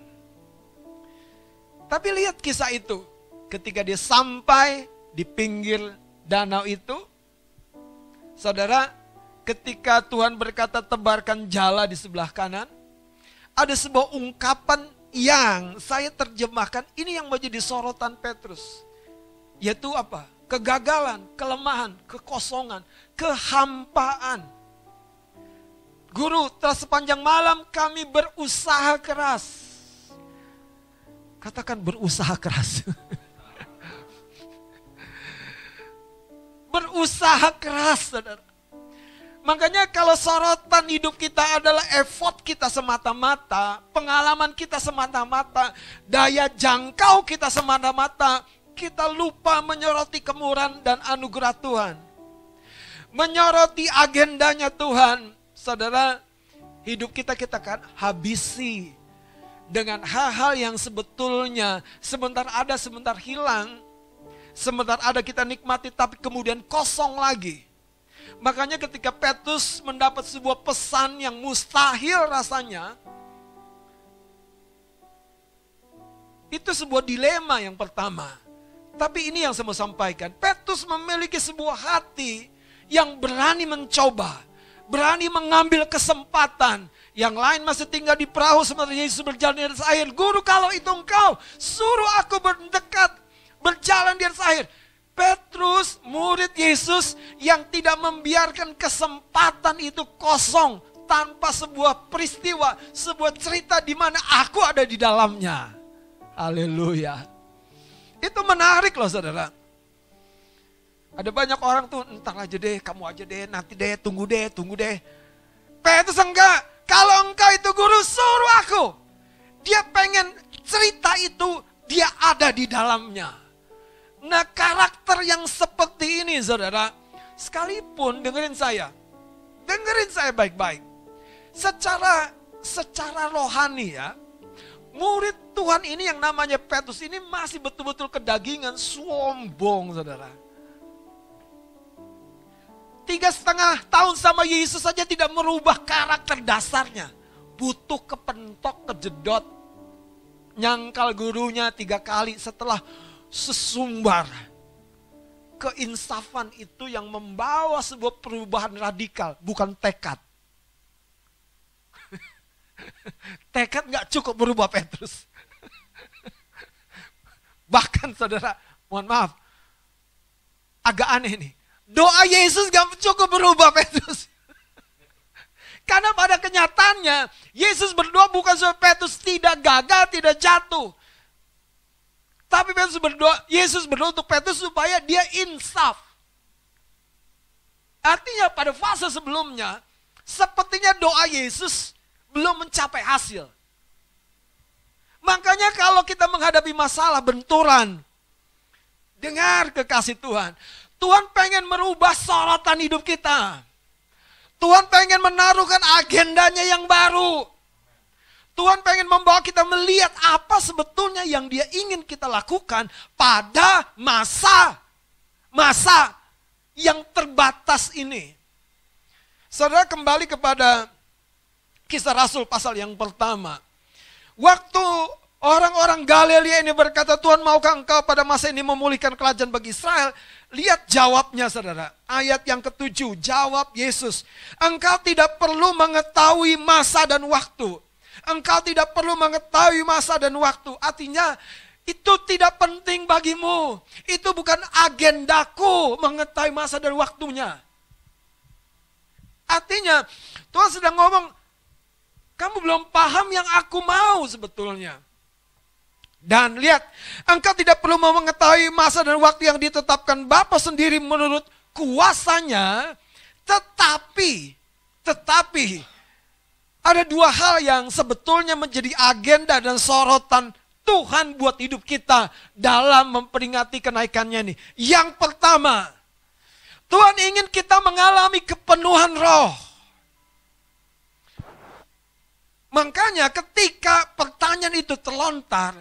Tapi lihat kisah itu, ketika dia sampai di pinggir danau itu, saudara, ketika Tuhan berkata tebarkan jala di sebelah kanan, ada sebuah ungkapan yang saya terjemahkan ini yang menjadi sorotan Petrus. Yaitu apa? Kegagalan, kelemahan, kekosongan, kehampaan Guru, telah sepanjang malam kami berusaha keras. Katakan berusaha keras. [LAUGHS] berusaha keras, saudara. Makanya kalau sorotan hidup kita adalah effort kita semata-mata, pengalaman kita semata-mata, daya jangkau kita semata-mata, kita lupa menyoroti kemurahan dan anugerah Tuhan. Menyoroti agendanya Tuhan. Saudara, hidup kita kita kan habisi dengan hal-hal yang sebetulnya sebentar ada sebentar hilang. Sebentar ada kita nikmati tapi kemudian kosong lagi. Makanya ketika Petrus mendapat sebuah pesan yang mustahil rasanya, itu sebuah dilema yang pertama. Tapi ini yang saya mau sampaikan. Petrus memiliki sebuah hati yang berani mencoba. Berani mengambil kesempatan. Yang lain masih tinggal di perahu sementara Yesus berjalan di atas air. Guru kalau itu engkau, suruh aku mendekat, berjalan di atas air. Petrus, murid Yesus yang tidak membiarkan kesempatan itu kosong tanpa sebuah peristiwa, sebuah cerita di mana aku ada di dalamnya. Haleluya. Itu menarik loh saudara. Ada banyak orang tuh, entar aja deh, kamu aja deh, nanti deh, tunggu deh, tunggu deh. Petrus enggak, kalau engkau itu guru suruh aku. Dia pengen cerita itu, dia ada di dalamnya. Nah karakter yang seperti ini saudara, sekalipun dengerin saya, dengerin saya baik-baik. Secara secara rohani ya, murid Tuhan ini yang namanya Petrus ini masih betul-betul kedagingan, sombong saudara. Tiga setengah tahun sama Yesus saja tidak merubah karakter dasarnya. Butuh kepentok, kejedot. Nyangkal gurunya tiga kali setelah sesumbar. Keinsafan itu yang membawa sebuah perubahan radikal, bukan tekad. [LAUGHS] tekad nggak cukup berubah Petrus. [LAUGHS] Bahkan saudara, mohon maaf, agak aneh nih. Doa Yesus gak cukup berubah Petrus. [LAUGHS] Karena pada kenyataannya, Yesus berdoa bukan supaya Petrus tidak gagal, tidak jatuh. Tapi Petrus berdoa, Yesus berdoa untuk Petrus supaya dia insaf. Artinya pada fase sebelumnya, sepertinya doa Yesus belum mencapai hasil. Makanya kalau kita menghadapi masalah benturan, dengar kekasih Tuhan, Tuhan pengen merubah sorotan hidup kita. Tuhan pengen menaruhkan agendanya yang baru. Tuhan pengen membawa kita melihat apa sebetulnya yang dia ingin kita lakukan pada masa masa yang terbatas ini. Saudara kembali kepada kisah Rasul pasal yang pertama. Waktu orang-orang Galilea ini berkata, Tuhan maukah engkau pada masa ini memulihkan kerajaan bagi Israel? Lihat jawabnya saudara. Ayat yang ketujuh, jawab Yesus. Engkau tidak perlu mengetahui masa dan waktu. Engkau tidak perlu mengetahui masa dan waktu. Artinya itu tidak penting bagimu. Itu bukan agendaku mengetahui masa dan waktunya. Artinya Tuhan sedang ngomong, kamu belum paham yang aku mau sebetulnya. Dan lihat, engkau tidak perlu mau mengetahui masa dan waktu yang ditetapkan Bapa sendiri menurut kuasanya, tetapi, tetapi, ada dua hal yang sebetulnya menjadi agenda dan sorotan Tuhan buat hidup kita dalam memperingati kenaikannya ini. Yang pertama, Tuhan ingin kita mengalami kepenuhan roh. Makanya ketika pertanyaan itu terlontar,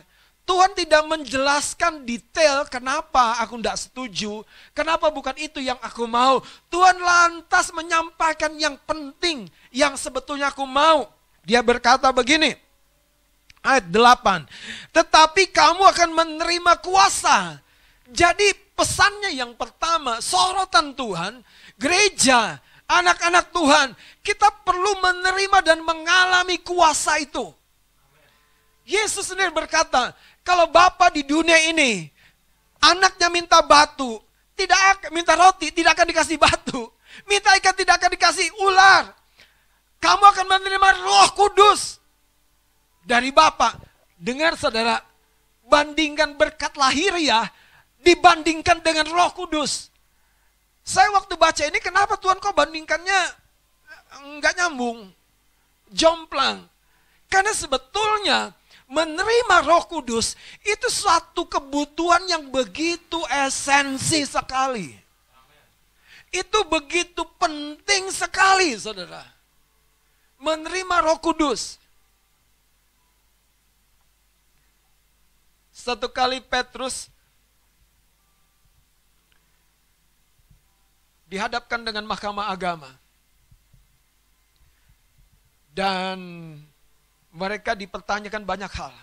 Tuhan tidak menjelaskan detail kenapa aku tidak setuju, kenapa bukan itu yang aku mau. Tuhan lantas menyampaikan yang penting, yang sebetulnya aku mau. Dia berkata begini, ayat 8, tetapi kamu akan menerima kuasa. Jadi pesannya yang pertama, sorotan Tuhan, gereja, anak-anak Tuhan, kita perlu menerima dan mengalami kuasa itu. Yesus sendiri berkata, kalau Bapak di dunia ini, anaknya minta batu, tidak minta roti, tidak akan dikasih batu. Minta ikan tidak akan dikasih ular. Kamu akan menerima roh kudus dari Bapak. Dengar saudara, bandingkan berkat lahir ya, dibandingkan dengan roh kudus. Saya waktu baca ini kenapa Tuhan kok bandingkannya enggak nyambung, jomplang. Karena sebetulnya menerima Roh Kudus itu suatu kebutuhan yang begitu esensi sekali. Itu begitu penting sekali, saudara. Menerima Roh Kudus. Satu kali Petrus dihadapkan dengan mahkamah agama. Dan mereka dipertanyakan banyak hal.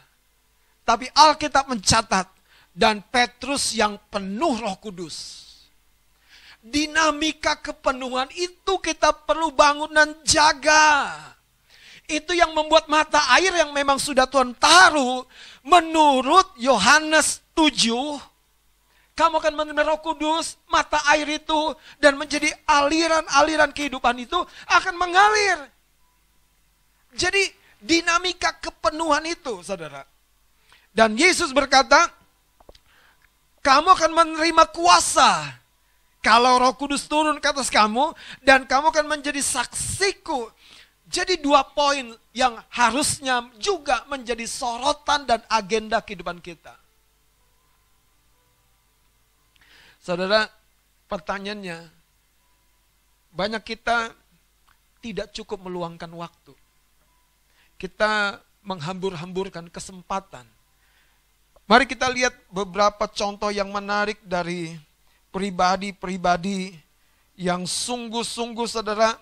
Tapi Alkitab mencatat dan Petrus yang penuh Roh Kudus. Dinamika kepenuhan itu kita perlu bangun dan jaga. Itu yang membuat mata air yang memang sudah Tuhan taruh menurut Yohanes 7 kamu akan menerima roh kudus, mata air itu, dan menjadi aliran-aliran kehidupan itu akan mengalir. Jadi dinamika kepenuhan itu, saudara. Dan Yesus berkata, kamu akan menerima kuasa kalau roh kudus turun ke atas kamu, dan kamu akan menjadi saksiku. Jadi dua poin yang harusnya juga menjadi sorotan dan agenda kehidupan kita. Saudara, pertanyaannya, banyak kita tidak cukup meluangkan waktu. Kita menghambur-hamburkan kesempatan. Mari kita lihat beberapa contoh yang menarik dari pribadi-pribadi yang sungguh-sungguh saudara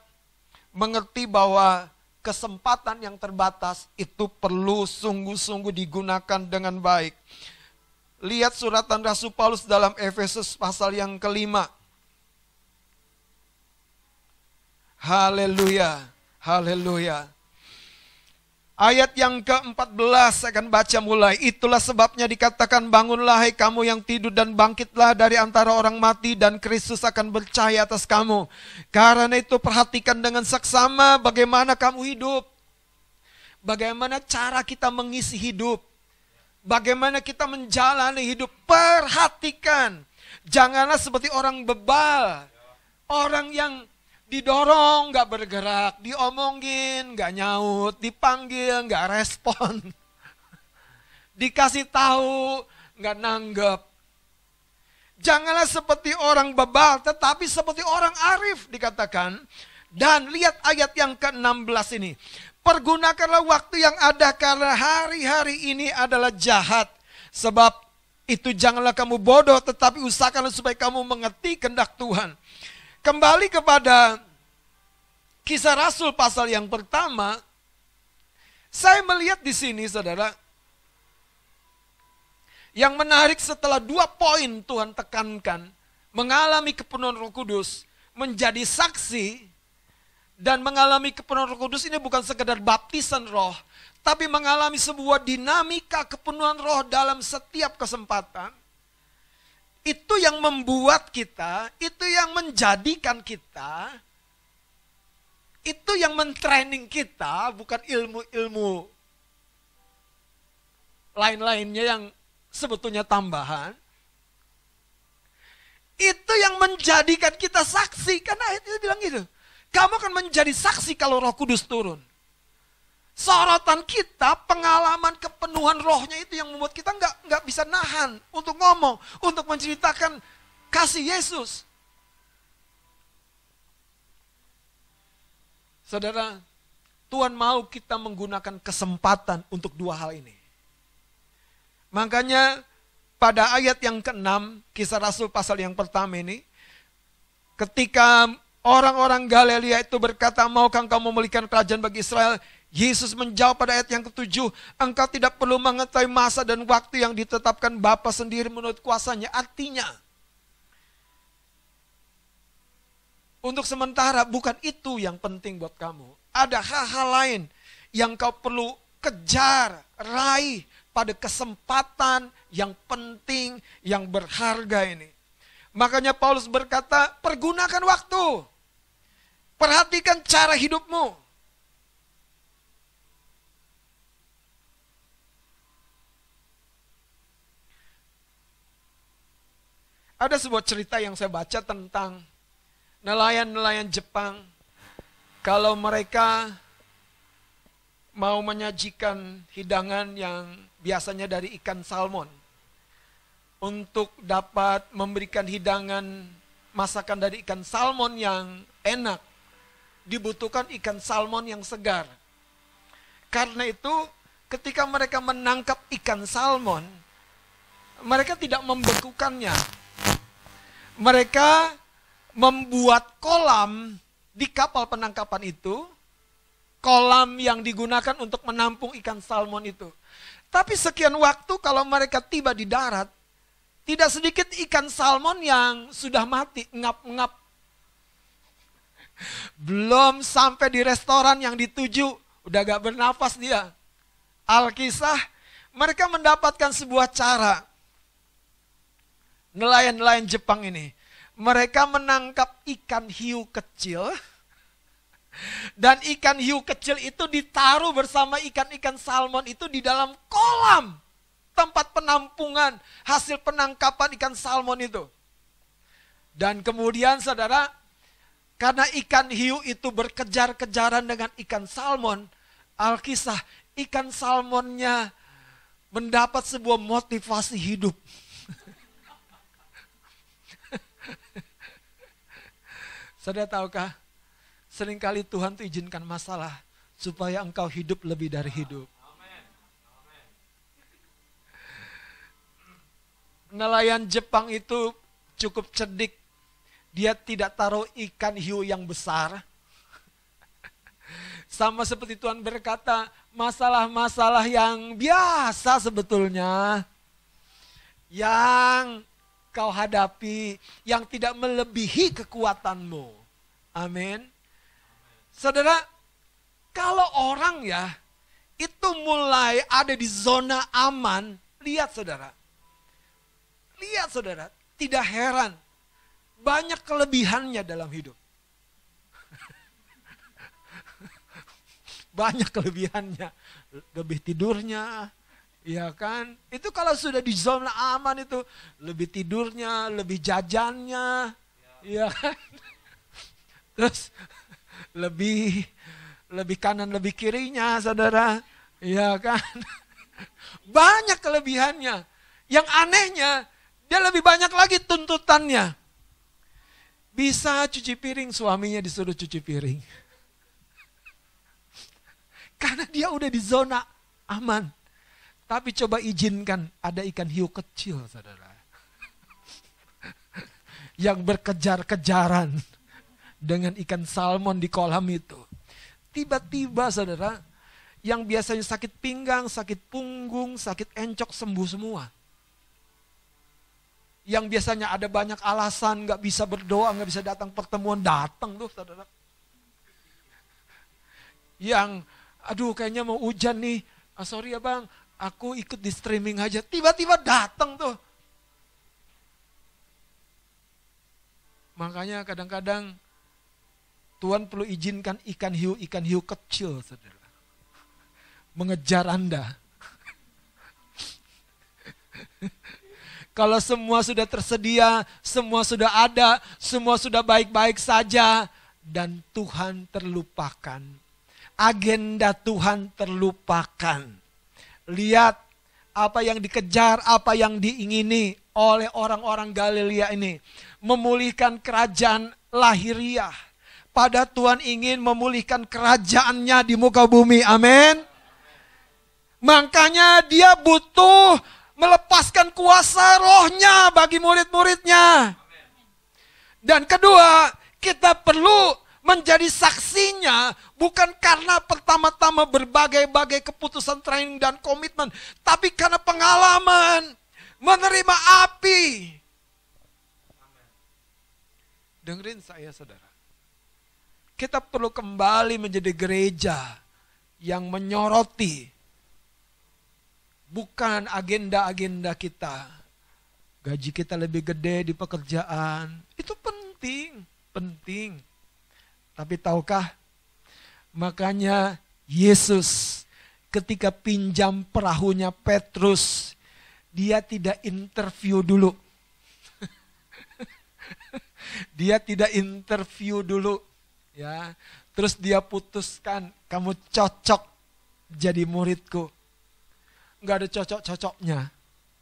mengerti bahwa kesempatan yang terbatas itu perlu sungguh-sungguh digunakan dengan baik. Lihat suratan Rasul Paulus dalam Efesus pasal yang kelima. Haleluya, haleluya. Ayat yang ke-14 saya akan baca mulai. Itulah sebabnya dikatakan bangunlah hai kamu yang tidur dan bangkitlah dari antara orang mati dan Kristus akan bercahaya atas kamu. Karena itu perhatikan dengan seksama bagaimana kamu hidup. Bagaimana cara kita mengisi hidup. Bagaimana kita menjalani hidup, perhatikan. Janganlah seperti orang bebal. Orang yang didorong gak bergerak, diomongin gak nyaut, dipanggil gak respon. [LAUGHS] Dikasih tahu gak nanggep. Janganlah seperti orang bebal, tetapi seperti orang arif dikatakan. Dan lihat ayat yang ke-16 ini. Pergunakanlah waktu yang ada karena hari-hari ini adalah jahat. Sebab itu janganlah kamu bodoh tetapi usahakanlah supaya kamu mengerti kehendak Tuhan. Kembali kepada kisah Rasul pasal yang pertama, saya melihat di sini saudara, yang menarik setelah dua poin Tuhan tekankan, mengalami kepenuhan roh kudus, menjadi saksi, dan mengalami kepenuhan roh kudus ini bukan sekedar baptisan roh, tapi mengalami sebuah dinamika kepenuhan roh dalam setiap kesempatan. Itu yang membuat kita, itu yang menjadikan kita, itu yang mentraining kita, bukan ilmu-ilmu lain-lainnya yang sebetulnya tambahan. Itu yang menjadikan kita saksi, karena ayat itu bilang gitu. Kamu akan menjadi saksi kalau roh kudus turun. Sorotan kita, pengalaman kepenuhan rohnya itu yang membuat kita nggak nggak bisa nahan untuk ngomong, untuk menceritakan kasih Yesus. Saudara, Tuhan mau kita menggunakan kesempatan untuk dua hal ini. Makanya pada ayat yang ke-6, kisah Rasul pasal yang pertama ini, ketika Orang-orang Galilea itu berkata, maukah engkau memulihkan kerajaan bagi Israel? Yesus menjawab pada ayat yang ketujuh, engkau tidak perlu mengetahui masa dan waktu yang ditetapkan Bapa sendiri menurut kuasanya. Artinya, untuk sementara bukan itu yang penting buat kamu. Ada hal-hal lain yang kau perlu kejar, raih pada kesempatan yang penting, yang berharga ini. Makanya Paulus berkata, pergunakan waktu. Perhatikan cara hidupmu. Ada sebuah cerita yang saya baca tentang nelayan-nelayan Jepang. Kalau mereka mau menyajikan hidangan yang biasanya dari ikan salmon. Untuk dapat memberikan hidangan masakan dari ikan salmon yang enak, dibutuhkan ikan salmon yang segar. Karena itu, ketika mereka menangkap ikan salmon, mereka tidak membekukannya. Mereka membuat kolam di kapal penangkapan itu, kolam yang digunakan untuk menampung ikan salmon itu. Tapi sekian waktu kalau mereka tiba di darat, tidak sedikit ikan salmon yang sudah mati, ngap-ngap. Belum sampai di restoran yang dituju, udah gak bernafas dia. Alkisah, mereka mendapatkan sebuah cara. Nelayan-nelayan Jepang ini. Mereka menangkap ikan hiu kecil, dan ikan hiu kecil itu ditaruh bersama ikan-ikan salmon itu di dalam kolam tempat penampungan hasil penangkapan ikan salmon itu. Dan kemudian saudara, karena ikan hiu itu berkejar-kejaran dengan ikan salmon, Alkisah ikan salmonnya mendapat sebuah motivasi hidup. Saudara tahukah, sering kali Tuhan itu izinkan masalah supaya engkau hidup lebih dari hidup. Nelayan Jepang itu cukup cerdik. Dia tidak taruh ikan hiu yang besar. [LAUGHS] Sama seperti Tuhan berkata, masalah-masalah yang biasa sebetulnya. Yang kau hadapi, yang tidak melebihi kekuatanmu. Amin. Saudara, kalau orang ya, itu mulai ada di zona aman, lihat saudara. Lihat saudara, tidak heran. Banyak kelebihannya dalam hidup. [LAUGHS] Banyak kelebihannya. Lebih tidurnya, ya kan? Itu kalau sudah di zona aman itu, lebih tidurnya, lebih jajannya, ya kan? [LAUGHS] Terus lebih lebih kanan lebih kirinya saudara. Ya kan? [LAUGHS] Banyak kelebihannya. Yang anehnya dia lebih banyak lagi tuntutannya. Bisa cuci piring suaminya disuruh cuci piring. [LAUGHS] Karena dia udah di zona aman tapi coba izinkan ada ikan hiu kecil saudara [LAUGHS] yang berkejar-kejaran dengan ikan salmon di kolam itu. Tiba-tiba saudara, yang biasanya sakit pinggang, sakit punggung, sakit encok sembuh semua. Yang biasanya ada banyak alasan, nggak bisa berdoa, nggak bisa datang pertemuan, datang tuh saudara. Yang, aduh kayaknya mau hujan nih, ah, sorry ya bang, aku ikut di streaming aja. Tiba-tiba datang tuh. Makanya kadang-kadang Tuhan perlu izinkan ikan hiu-ikan hiu kecil, saudara. Mengejar Anda. [LAUGHS] Kalau semua sudah tersedia, semua sudah ada, semua sudah baik-baik saja, dan Tuhan terlupakan. Agenda Tuhan terlupakan. Lihat apa yang dikejar, apa yang diingini oleh orang-orang Galilea ini. Memulihkan kerajaan lahiriah pada Tuhan ingin memulihkan kerajaannya di muka bumi. Amin. Makanya dia butuh melepaskan kuasa rohnya bagi murid-muridnya. Dan kedua, kita perlu menjadi saksinya bukan karena pertama-tama berbagai-bagai keputusan training dan komitmen, tapi karena pengalaman menerima api. Dengerin saya saudara. Kita perlu kembali menjadi gereja yang menyoroti bukan agenda-agenda kita. Gaji kita lebih gede di pekerjaan, itu penting, penting. Tapi tahukah, makanya Yesus ketika pinjam perahunya Petrus, dia tidak interview dulu. [LAUGHS] dia tidak interview dulu ya terus dia putuskan kamu cocok jadi muridku. Nggak ada cocok-cocoknya.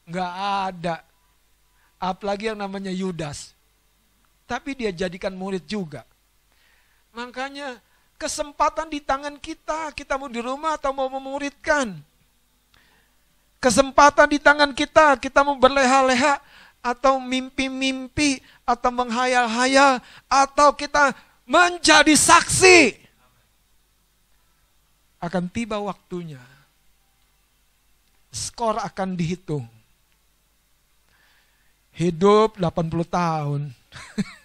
Nggak ada. Apalagi yang namanya Yudas. Tapi dia jadikan murid juga. Makanya kesempatan di tangan kita. Kita mau di rumah atau mau memuridkan. Kesempatan di tangan kita. Kita mau berleha-leha atau mimpi-mimpi atau menghayal-hayal atau kita menjadi saksi akan tiba waktunya. Skor akan dihitung. Hidup 80 tahun. [LAUGHS]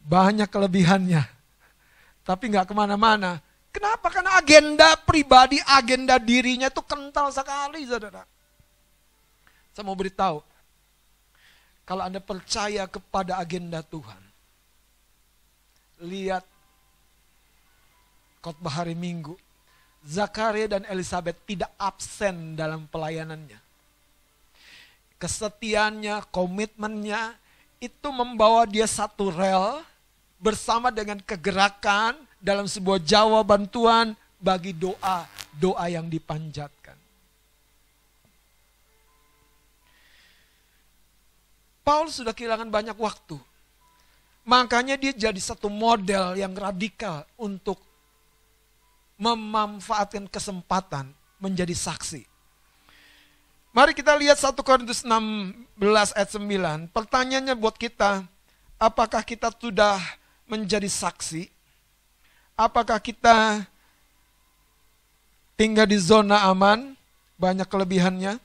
Banyak kelebihannya. Tapi nggak ke mana-mana. Kenapa? Karena agenda pribadi, agenda dirinya itu kental sekali, saudara. Saya mau beritahu, kalau Anda percaya kepada agenda Tuhan, lihat khotbah hari Minggu, Zakaria dan Elizabeth tidak absen dalam pelayanannya. Kesetiaannya, komitmennya, itu membawa dia satu rel bersama dengan kegerakan dalam sebuah jawaban Tuhan bagi doa, doa yang dipanjatkan. Paul sudah kehilangan banyak waktu. Makanya dia jadi satu model yang radikal untuk memanfaatkan kesempatan menjadi saksi. Mari kita lihat 1 Korintus 16 ayat 9. Pertanyaannya buat kita, apakah kita sudah menjadi saksi? Apakah kita tinggal di zona aman? Banyak kelebihannya.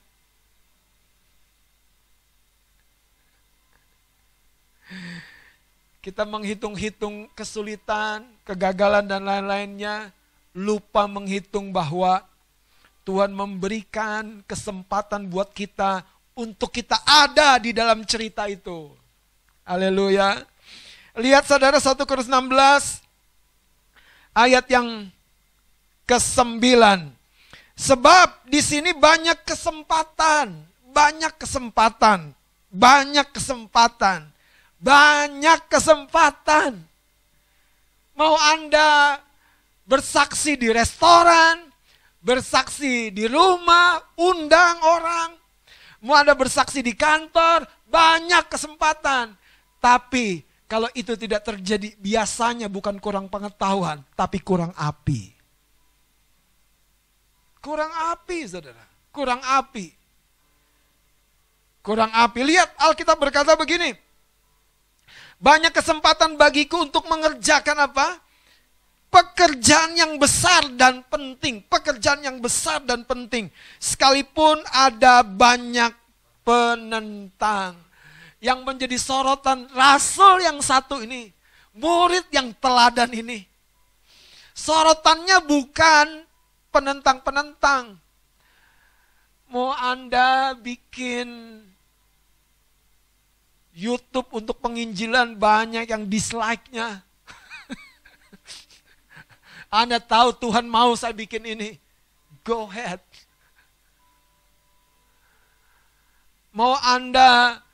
Kita menghitung-hitung kesulitan, kegagalan dan lain-lainnya lupa menghitung bahwa Tuhan memberikan kesempatan buat kita untuk kita ada di dalam cerita itu. Haleluya. Lihat saudara 1 Korintus 16 ayat yang ke-9. Sebab di sini banyak kesempatan, banyak kesempatan, banyak kesempatan, banyak kesempatan. Mau Anda bersaksi di restoran, bersaksi di rumah, undang orang, mau ada bersaksi di kantor, banyak kesempatan. Tapi kalau itu tidak terjadi, biasanya bukan kurang pengetahuan, tapi kurang api. Kurang api, saudara. Kurang api. Kurang api. Lihat, Alkitab berkata begini. Banyak kesempatan bagiku untuk mengerjakan apa? pekerjaan yang besar dan penting, pekerjaan yang besar dan penting. Sekalipun ada banyak penentang yang menjadi sorotan rasul yang satu ini, murid yang teladan ini. Sorotannya bukan penentang-penentang. Mau Anda bikin YouTube untuk penginjilan banyak yang dislike-nya. [LAUGHS] Anda tahu Tuhan mau saya bikin ini. Go ahead. Mau Anda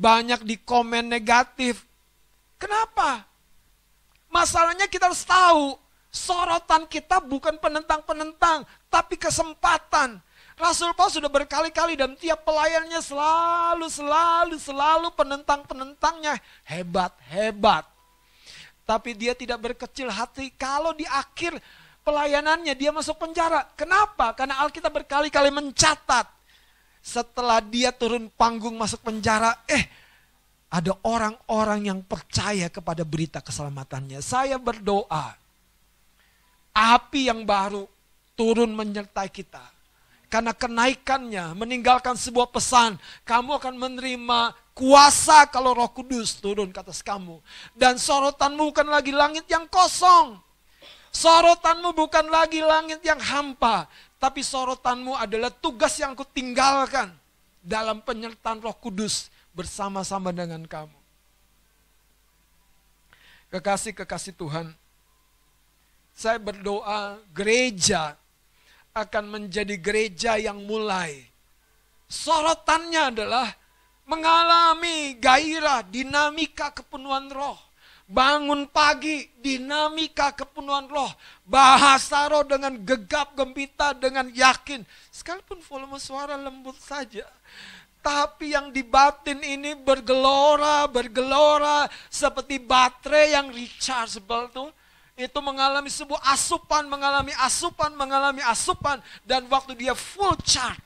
banyak di komen negatif. Kenapa? Masalahnya kita harus tahu, sorotan kita bukan penentang-penentang, tapi kesempatan. Rasul Paul sudah berkali-kali dan tiap pelayannya selalu, selalu, selalu penentang-penentangnya hebat, hebat tapi dia tidak berkecil hati kalau di akhir pelayanannya dia masuk penjara. Kenapa? Karena Alkitab berkali-kali mencatat setelah dia turun panggung masuk penjara, eh ada orang-orang yang percaya kepada berita keselamatannya. Saya berdoa, api yang baru turun menyertai kita. Karena kenaikannya meninggalkan sebuah pesan, kamu akan menerima kuasa kalau roh kudus turun ke atas kamu. Dan sorotanmu bukan lagi langit yang kosong. Sorotanmu bukan lagi langit yang hampa. Tapi sorotanmu adalah tugas yang aku tinggalkan dalam penyertaan roh kudus bersama-sama dengan kamu. Kekasih-kekasih Tuhan, saya berdoa gereja akan menjadi gereja yang mulai. Sorotannya adalah mengalami gairah, dinamika kepenuhan roh. Bangun pagi, dinamika kepenuhan roh. Bahasa roh dengan gegap gembita, dengan yakin. Sekalipun volume suara lembut saja. Tapi yang di batin ini bergelora, bergelora. Seperti baterai yang rechargeable tuh. Itu mengalami sebuah asupan, mengalami asupan, mengalami asupan. Dan waktu dia full charge.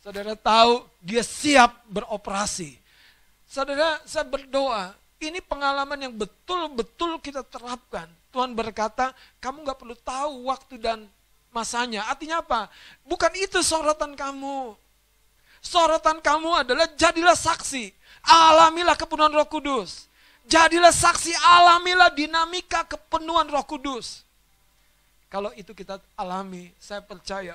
Saudara tahu dia siap beroperasi. Saudara, saya berdoa ini pengalaman yang betul-betul kita terapkan. Tuhan berkata, kamu gak perlu tahu waktu dan masanya. Artinya apa? Bukan itu sorotan kamu. Sorotan kamu adalah jadilah saksi. Alamilah kepenuhan roh kudus. Jadilah saksi, alamilah dinamika kepenuhan roh kudus. Kalau itu kita alami, saya percaya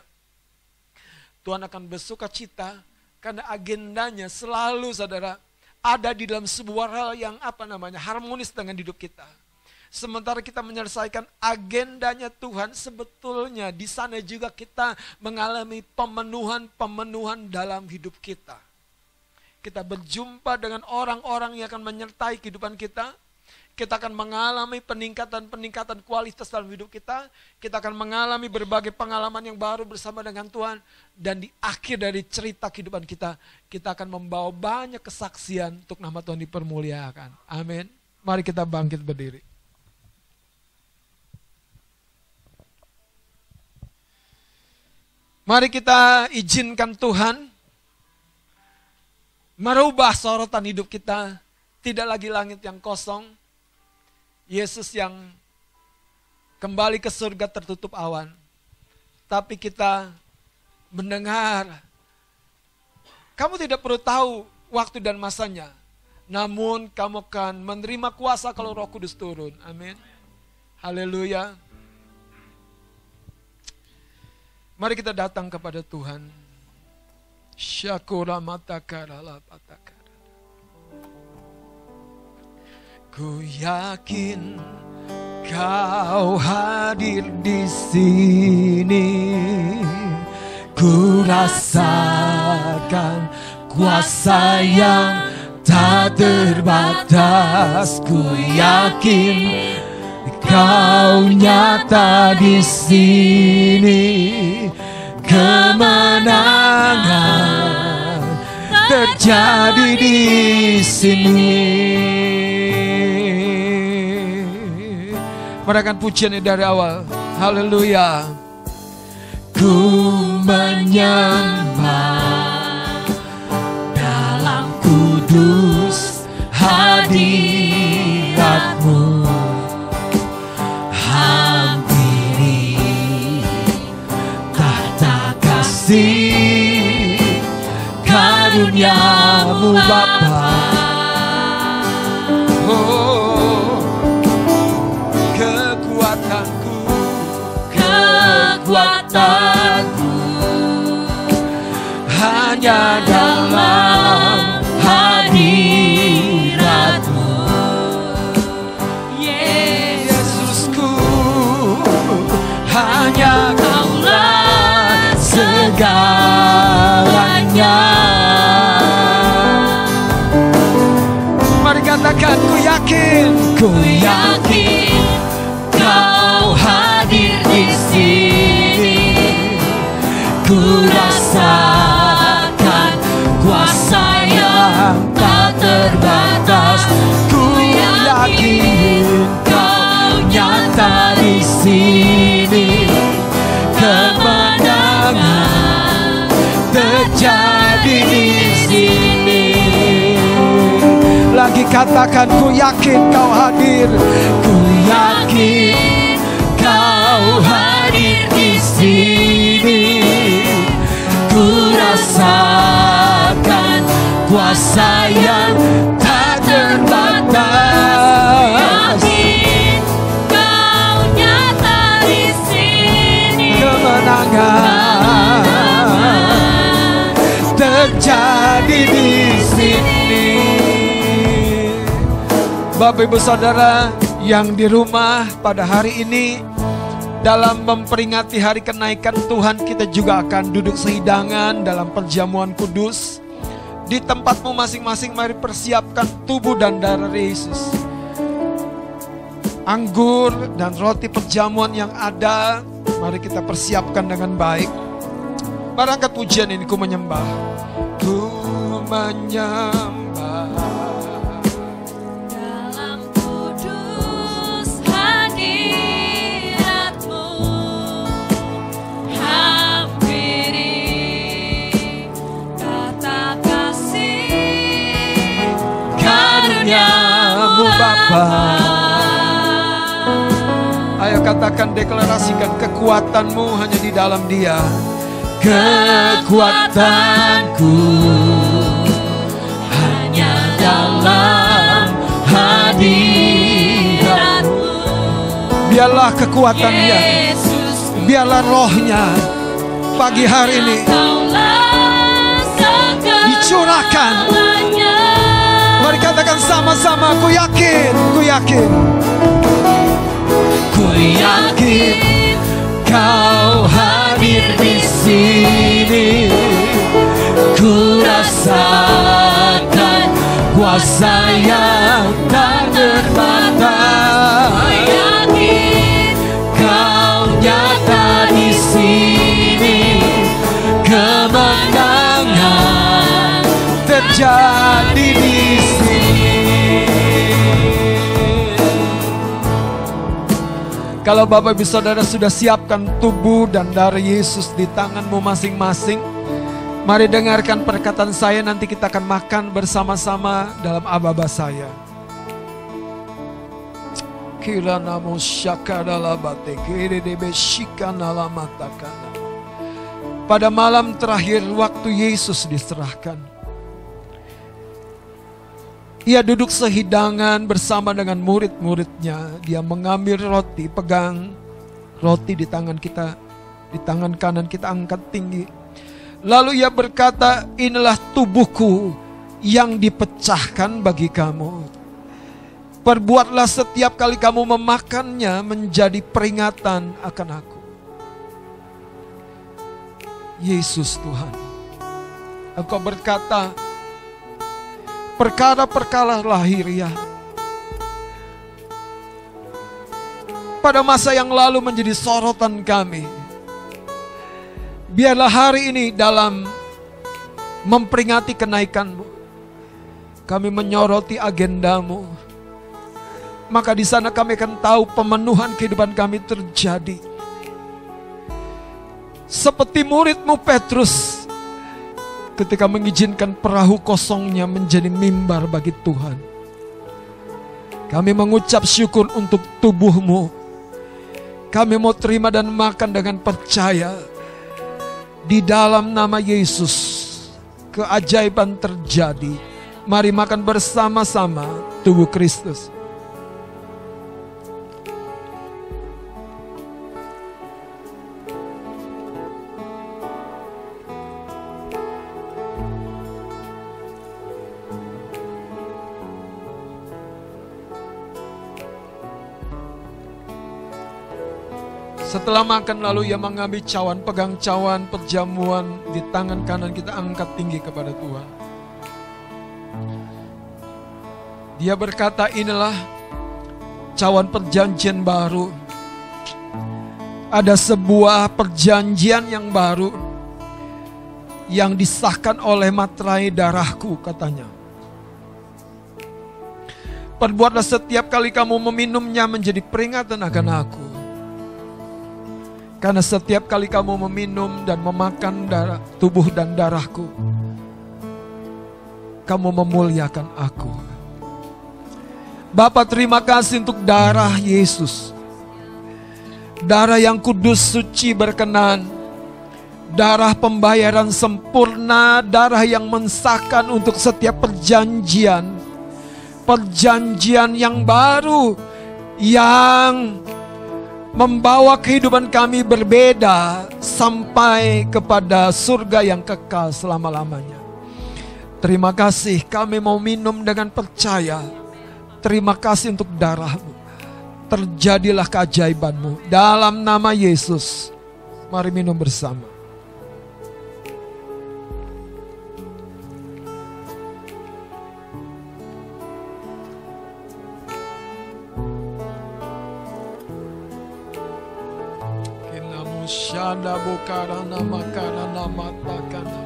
Tuhan akan bersuka cita karena agendanya selalu saudara ada di dalam sebuah hal yang apa namanya harmonis dengan hidup kita. Sementara kita menyelesaikan agendanya Tuhan, sebetulnya di sana juga kita mengalami pemenuhan-pemenuhan dalam hidup kita. Kita berjumpa dengan orang-orang yang akan menyertai kehidupan kita, kita akan mengalami peningkatan-peningkatan kualitas dalam hidup kita. Kita akan mengalami berbagai pengalaman yang baru bersama dengan Tuhan. Dan di akhir dari cerita kehidupan kita, kita akan membawa banyak kesaksian untuk nama Tuhan dipermuliakan. Amin. Mari kita bangkit berdiri. Mari kita izinkan Tuhan merubah sorotan hidup kita. Tidak lagi langit yang kosong, Yesus yang kembali ke surga tertutup awan. Tapi kita mendengar, kamu tidak perlu tahu waktu dan masanya. Namun kamu akan menerima kuasa kalau roh kudus turun. Amin. Haleluya. Mari kita datang kepada Tuhan. Syakura matakara lapataka. Ku yakin kau hadir di sini. Ku rasakan kuasa yang tak terbatas. Ku yakin kau nyata di sini. Kemenangan terjadi di sini. Mereka pujiannya dari awal. Haleluya. Ku menyembah dalam kudus hadiratmu. Hampiri tahta kasih karuniamu Bapa. Oh, kekuatanku hanya dalam hadiratmu. Yesusku, hanya kaulah segalanya. Mari katakan, ku yakin, ku yakin katakan ku yakin kau hadir. Ku yakin kau hadir di sini. Ku rasakan kuasa yang tak terbatas. Kau nyata di sini. Kemenangan terjadi Bapak Ibu Saudara yang di rumah pada hari ini dalam memperingati hari kenaikan Tuhan kita juga akan duduk sehidangan dalam perjamuan kudus. Di tempatmu masing-masing mari persiapkan tubuh dan darah Yesus. anggur dan roti perjamuan yang ada, mari kita persiapkan dengan baik. Mari angkat pujian ini, ku menyembah. Ku menyembah. Ayo katakan deklarasikan kekuatanmu hanya di dalam dia. Kekuatanku hanya dalam hadiratmu. Biarlah kekuatannya, biarlah rohnya pagi hari ini dicurahkan. Mari katakan sama-sama, ku yakin, ku yakin. Ku yakin kau hadir di sini. Ku rasakan kuasa yang tak terbatas. Terjadi di sini. Kalau Bapak Ibu Saudara sudah siapkan tubuh dan darah Yesus di tanganmu masing-masing, mari dengarkan perkataan saya nanti kita akan makan bersama-sama dalam ababa saya. Kira namo. Pada malam terakhir waktu Yesus diserahkan. Ia duduk sehidangan bersama dengan murid-muridnya. Dia mengambil roti, pegang roti di tangan kita, di tangan kanan kita angkat tinggi. Lalu ia berkata, inilah tubuhku yang dipecahkan bagi kamu. Perbuatlah setiap kali kamu memakannya menjadi peringatan akan aku. Yesus Tuhan, Engkau berkata, perkara-perkara lahiriah pada masa yang lalu menjadi sorotan kami. Biarlah hari ini dalam memperingati kenaikanmu, kami menyoroti agendamu. Maka di sana kami akan tahu pemenuhan kehidupan kami terjadi. Seperti muridmu Petrus ketika mengizinkan perahu kosongnya menjadi mimbar bagi Tuhan. Kami mengucap syukur untuk tubuhmu. Kami mau terima dan makan dengan percaya. Di dalam nama Yesus, keajaiban terjadi. Mari makan bersama-sama tubuh Kristus. Setelah makan lalu ia mengambil cawan, pegang cawan perjamuan di tangan kanan kita angkat tinggi kepada Tuhan. Dia berkata inilah cawan perjanjian baru. Ada sebuah perjanjian yang baru yang disahkan oleh materai darahku katanya. Perbuatlah setiap kali kamu meminumnya menjadi peringatan akan aku. Karena setiap kali kamu meminum dan memakan darah, tubuh dan darahku, kamu memuliakan aku. Bapak terima kasih untuk darah Yesus. Darah yang kudus, suci, berkenan. Darah pembayaran sempurna, darah yang mensahkan untuk setiap perjanjian. Perjanjian yang baru, yang membawa kehidupan kami berbeda sampai kepada surga yang kekal selama-lamanya. Terima kasih kami mau minum dengan percaya. Terima kasih untuk darahmu. Terjadilah keajaibanmu. Dalam nama Yesus. Mari minum bersama. Shanda bukarana makarana matakana.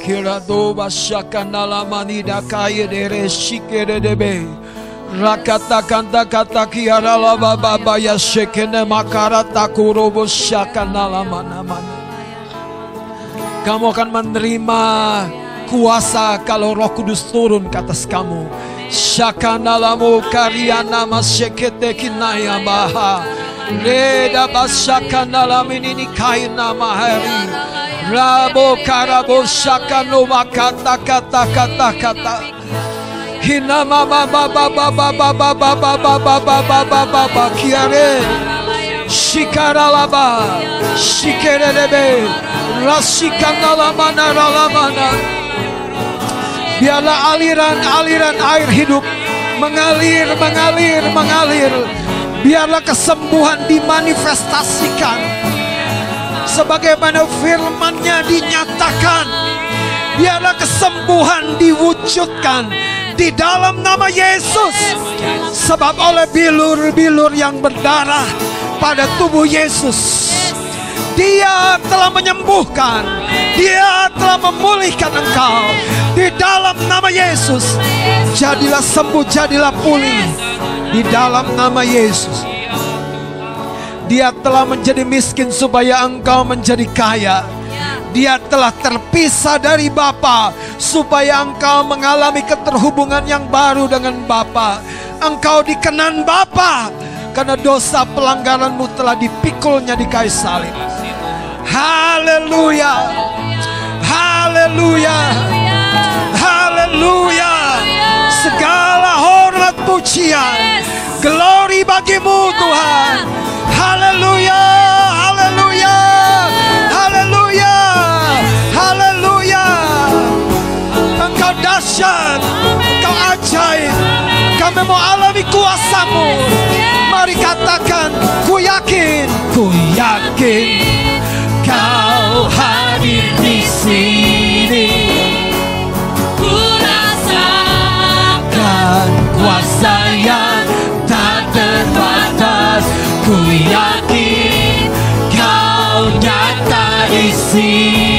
Kirado bashakana lamani dakaya dere shikere debe. Rakata kanta kata kiara la baba baya shekene makarata kurobo shakana lamana mana. Kamu akan menerima kuasa kalau Roh Kudus turun ke atas kamu. Shakanalamu karyana masyekete kinaya baha. Reda basakanalam ini kaina mahari. Rabo karabo shakano makata kata kata kata. Hina mama baba baba baba baba baba baba baba baba kiare. Shikaralaba, shikerelebe, rasikandalamana ralamana. Biarlah aliran-aliran air hidup mengalir, mengalir, mengalir. Biarlah kesembuhan dimanifestasikan. Sebagaimana firmannya dinyatakan. Biarlah kesembuhan diwujudkan di dalam nama Yesus. Sebab oleh bilur-bilur yang berdarah pada tubuh Yesus. Dia telah menyembuhkan. Dia telah memulihkan engkau. Di dalam nama Yesus. Jadilah sembuh, jadilah pulih. Di dalam nama Yesus. Dia telah menjadi miskin supaya engkau menjadi kaya. Dia telah terpisah dari Bapa supaya engkau mengalami keterhubungan yang baru dengan Bapa. Engkau dikenan Bapa karena dosa pelanggaranmu telah dipikulnya di kayu salib. Haleluya. Haleluya. Haleluya. Segala hormat pujian. Glory bagimu Tuhan. Haleluya. Haleluya. Haleluya. Haleluya. Engkau dahsyat. Engkau ajaib. Kami mau alami kuasamu. Mari katakan, ku yakin, ku yakin, kau hadir di sini. Ku rasakan kuasa yang tak terbatas, ku yakin, kau nyata di sini.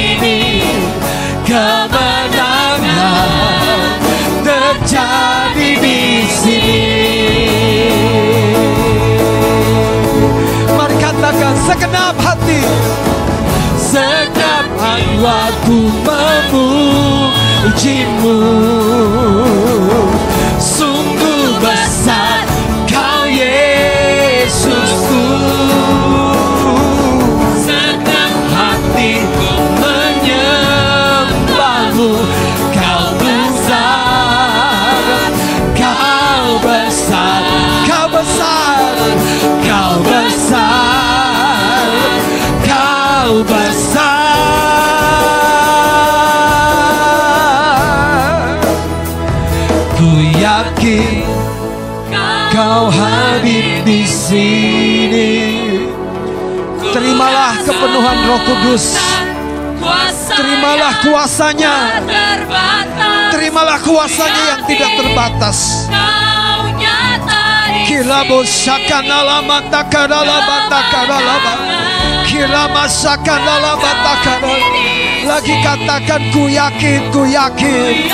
Segenap hati. Segenap jiwaku memujimu Sungguh kepenuhan Roh Kudus. Terimalah kuasanya. Terimalah kuasanya yang tidak terbatas. Kila bosakan ala matakara la batakara la Kila masakana la batakara Lagi katakan ku yakin, ku yakin.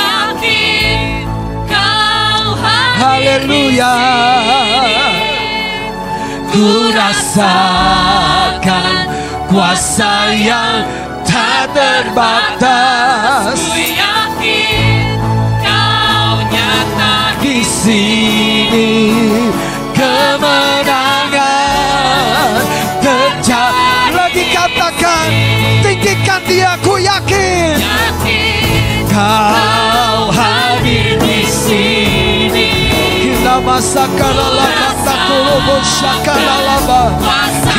Haleluya. Ku rasakan kuasa yang tak terbatas. Ku yakin kau nyata di sini. Kemenangan terjadi lagi katakan tinggikan dia ku yakin. Yakin kau hadir di sini. kita matakulobo shakaralaba kita masikaralaba daralaba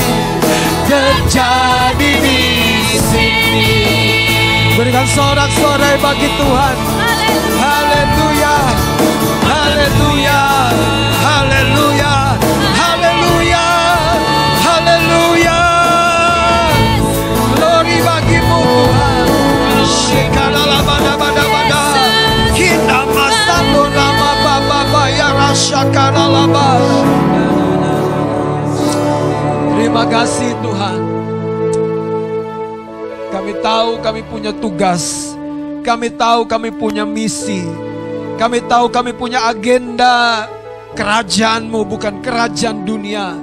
terjadi di sini. Berikan sorak-sorai bagi Tuhan. Haleluya. Haleluya. Haleluya. Haleluya. Haleluya. Glory bagimu Tuhan. Shikalalabadabadabada. Kita masalah nama Bapa Bapa yang rasakan Allah. Terima kasih Tuhan. Kami tahu kami punya tugas. Kami tahu kami punya misi. Kami tahu kami punya agenda kerajaanmu bukan kerajaan dunia.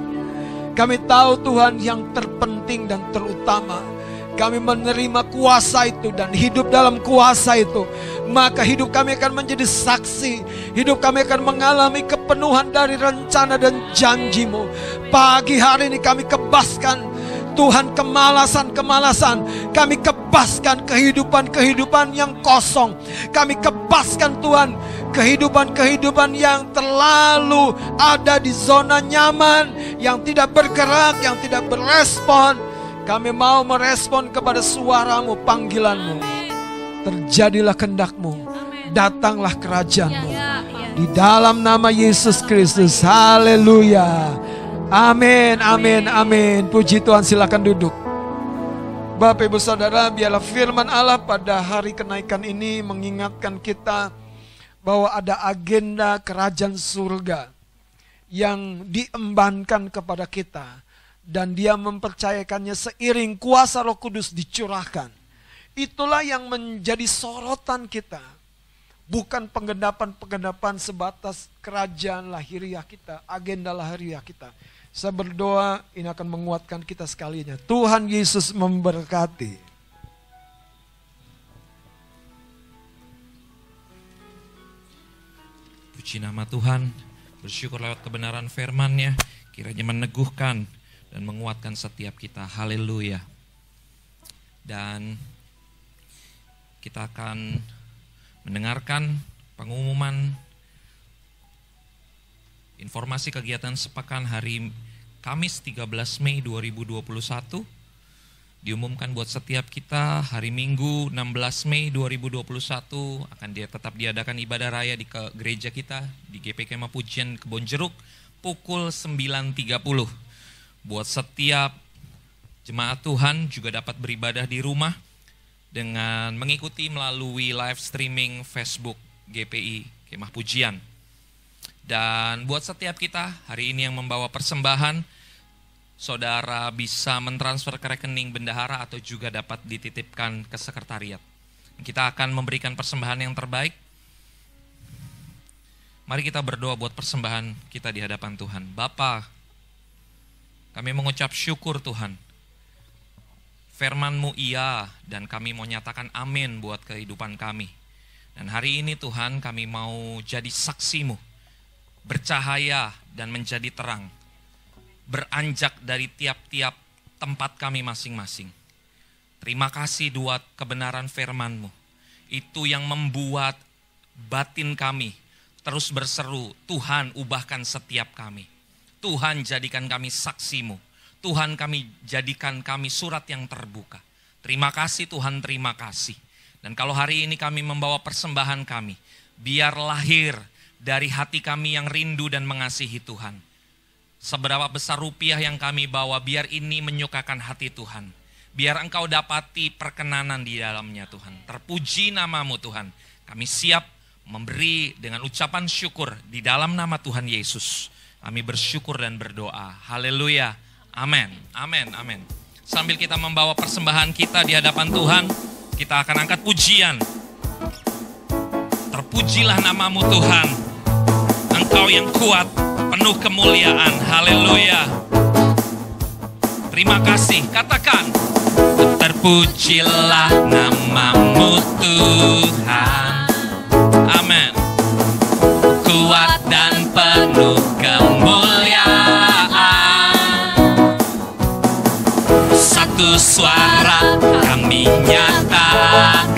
Kami tahu Tuhan yang terpenting dan terutama. Kami menerima kuasa itu dan hidup dalam kuasa itu. Maka hidup kami akan menjadi saksi. Hidup kami akan mengalami kepenuhan dari rencana dan janjimu. Pagi hari ini kami kebaskan Tuhan kemalasan-kemalasan Kami kebaskan kehidupan-kehidupan yang kosong Kami kebaskan Tuhan kehidupan-kehidupan yang terlalu ada di zona nyaman Yang tidak bergerak, yang tidak berespon Kami mau merespon kepada suaramu, panggilanmu. Terjadilah kendakmu Datanglah kerajaanmu. Di dalam nama Yesus Kristus. Haleluya. Amin, amin, amin. Puji Tuhan, silakan duduk. Bapak Ibu Saudara, biarlah firman Allah pada hari kenaikan ini mengingatkan kita bahwa ada agenda kerajaan surga yang diembankan kepada kita dan dia mempercayakannya seiring kuasa Roh Kudus dicurahkan. Itulah yang menjadi sorotan kita. Bukan penggendapan-penggendapan sebatas kerajaan lahiriah kita, agenda lahiriah kita saya berdoa ini akan menguatkan kita sekalinya. Tuhan Yesus memberkati. Puji nama Tuhan, bersyukur lewat kebenaran firman-Nya, kiranya meneguhkan dan menguatkan setiap kita. Haleluya. Dan kita akan mendengarkan pengumuman informasi kegiatan sepekan hari Kamis 13 Mei 2021 diumumkan buat setiap kita hari Minggu 16 Mei 2021 akan dia tetap diadakan ibadah raya di gereja kita di GPK Mapujian Kebon Jeruk pukul 9.30. Buat setiap jemaat Tuhan juga dapat beribadah di rumah dengan mengikuti melalui live streaming Facebook GPI Kemah Pujian. Dan buat setiap kita hari ini yang membawa persembahan, saudara bisa mentransfer ke rekening bendahara atau juga dapat dititipkan ke sekretariat. Kita akan memberikan persembahan yang terbaik. Mari kita berdoa buat persembahan kita di hadapan Tuhan. Bapa, kami mengucap syukur Tuhan. Firman-Mu iya dan kami mau nyatakan amin buat kehidupan kami. Dan hari ini Tuhan kami mau jadi saksimu bercahaya dan menjadi terang, beranjak dari tiap-tiap tempat kami masing-masing. Terima kasih buat kebenaran firman-Mu. Itu yang membuat batin kami terus berseru, Tuhan ubahkan setiap kami. Tuhan jadikan kami saksimu. Tuhan kami jadikan kami surat yang terbuka. Terima kasih Tuhan, terima kasih. Dan kalau hari ini kami membawa persembahan kami, biar lahir dari hati kami yang rindu dan mengasihi Tuhan. Seberapa besar rupiah yang kami bawa, biar ini menyukakan hati Tuhan. Biar engkau dapati perkenanan di dalamnya Tuhan. Terpuji namamu Tuhan. Kami siap memberi dengan ucapan syukur di dalam nama Tuhan Yesus. Kami bersyukur dan berdoa. Haleluya. Amin. Amin. Amin. Sambil kita membawa persembahan kita di hadapan Tuhan, kita akan angkat pujian. Terpujilah namamu Tuhan. Engkau yang kuat, penuh kemuliaan. Haleluya. Terima kasih. Katakan. Terpujilah namamu Tuhan. Amin. Kuat dan penuh kami nyatakan.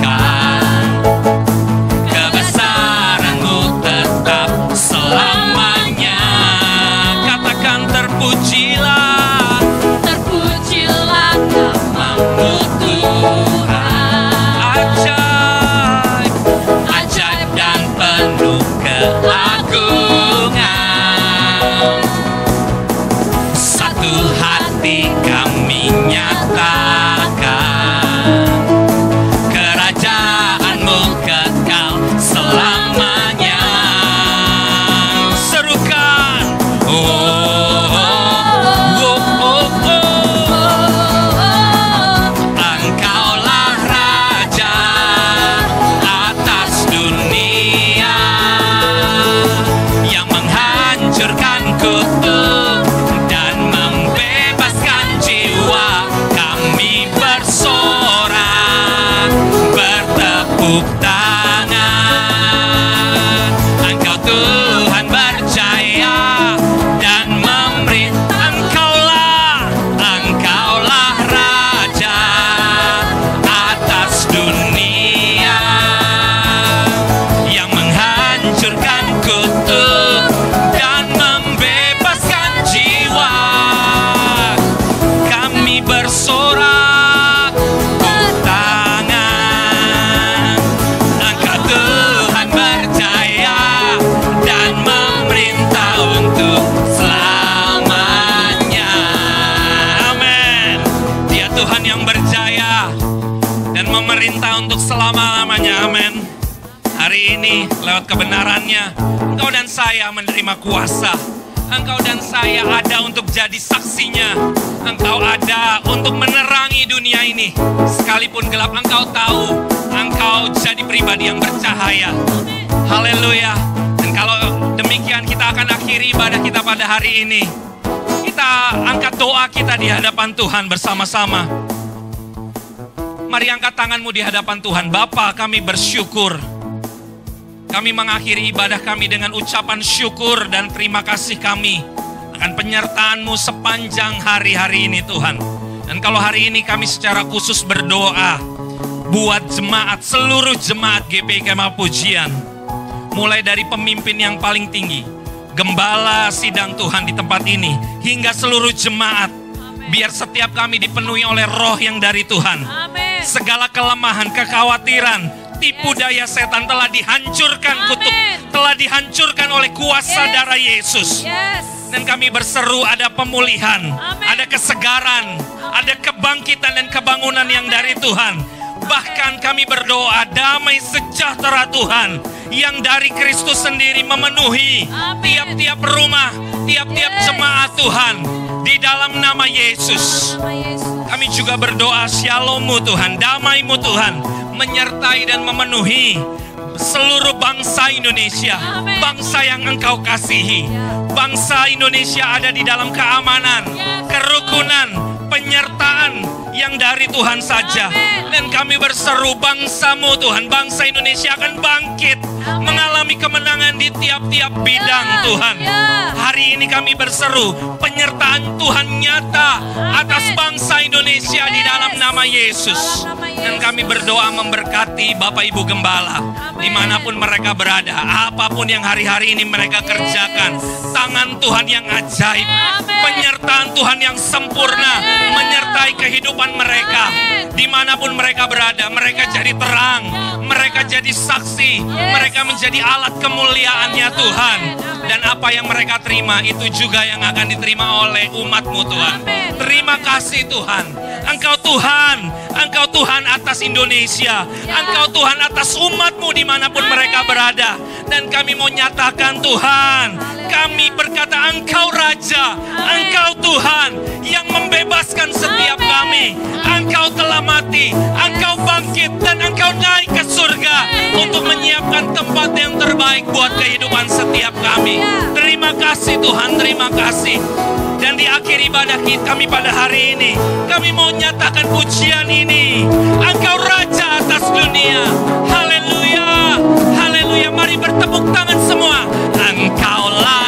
Saya menerima kuasa. Engkau dan saya ada untuk jadi saksinya. Engkau ada untuk menerangi dunia ini. Sekalipun gelap, engkau tahu. Engkau jadi pribadi yang bercahaya. Haleluya. Dan kalau demikian kita akan akhiri ibadah kita pada hari ini. Kita angkat doa kita di hadapan Tuhan bersama-sama. Mari angkat tanganmu di hadapan Tuhan. Bapa kami bersyukur. Kami mengakhiri ibadah kami dengan ucapan syukur dan terima kasih kami akan penyertaanmu sepanjang hari-hari ini Tuhan. Dan kalau hari ini kami secara khusus berdoa buat jemaat, seluruh jemaat GPI Kemah Pujian. Mulai dari pemimpin yang paling tinggi, gembala sidang Tuhan di tempat ini, hingga seluruh jemaat. Biar setiap kami dipenuhi oleh roh yang dari Tuhan. Segala kelemahan, kekhawatiran, tipu daya setan telah dihancurkan Amin. kutuk, telah dihancurkan oleh kuasa Yes. darah Yesus. Yes. Dan kami berseru ada pemulihan, Amin. ada kesegaran, ada kebangkitan dan kebangunan yang dari Tuhan. Bahkan kami berdoa damai sejahtera Tuhan yang dari Kristus sendiri memenuhi tiap-tiap rumah, tiap-tiap Yes. jemaat Tuhan di dalam nama Yesus. Nama Yesus. Kami juga berdoa shalommu Tuhan, damaimu Tuhan, menyertai dan memenuhi seluruh bangsa Indonesia, bangsa yang engkau kasihi. Bangsa Indonesia ada di dalam keamanan, kerukunan, penyertaan yang dari Tuhan saja. Dan kami berseru bangsamu Tuhan, bangsa Indonesia akan bangkit, mengalami kemenangan di tiap-tiap bidang Ya, Tuhan. ya. Hari ini kami berseru penyertaan Tuhan nyata atas bangsa Indonesia di dalam nama Yesus. Dan kami berdoa memberkati Bapak Ibu Gembala. Di mana pun mereka berada, apa pun yang hari-hari ini mereka kerjakan, tangan Tuhan yang ajaib, penyertaan Tuhan yang sempurna menyertai kehidupan mereka, di mana pun mereka berada, mereka jadi terang, mereka jadi saksi, mereka menjadi alat kemuliaannya Tuhan. Dan apa yang mereka terima itu juga yang akan diterima oleh umatmu Tuhan. Terima kasih Tuhan. Engkau Tuhan, Engkau Tuhan atas Indonesia, Engkau Tuhan atas umatmu di mana pun mereka berada. Dan kami mau nyatakan Tuhan, kami berkata Engkau Raja. Engkau Tuhan yang membebaskan setiap kami. Engkau telah mati, Engkau bangkit dan Engkau naik ke surga untuk menyiapkan tempat yang terbaik buat kehidupan setiap kami. Ya. Terima kasih Tuhan, terima kasih. Dan di akhir ibadah kita kami pada hari ini, kami mau nyatakan pujian ini. Engkau Raja atas dunia. Haleluya, haleluya. Mari bertepuk tangan semua. Engkaulah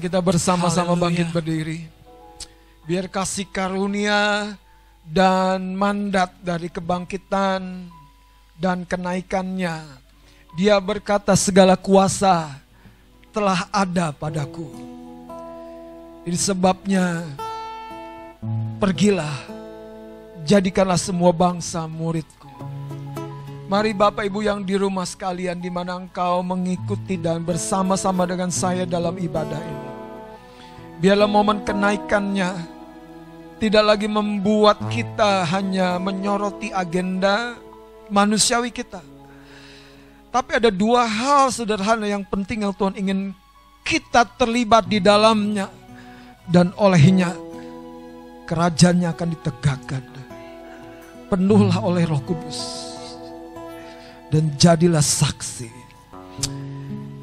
Mari kita bersama-sama bangkit berdiri. Biar kasih karunia dan mandat dari kebangkitan dan kenaikannya. Dia berkata segala kuasa telah ada padaku. Ini sebabnya pergilah jadikanlah semua bangsa muridku. Mari Bapak Ibu yang di rumah sekalian di mana engkau mengikuti dan bersama-sama dengan saya dalam ibadah ini. Biarlah momen kenaikannya tidak lagi membuat kita hanya menyoroti agenda manusiawi kita. Tapi ada dua hal sederhana yang penting yang Tuhan ingin kita terlibat di dalamnya dan olehnya kerajaannya akan ditegakkan. Penuhlah oleh Roh Kudus dan jadilah saksi.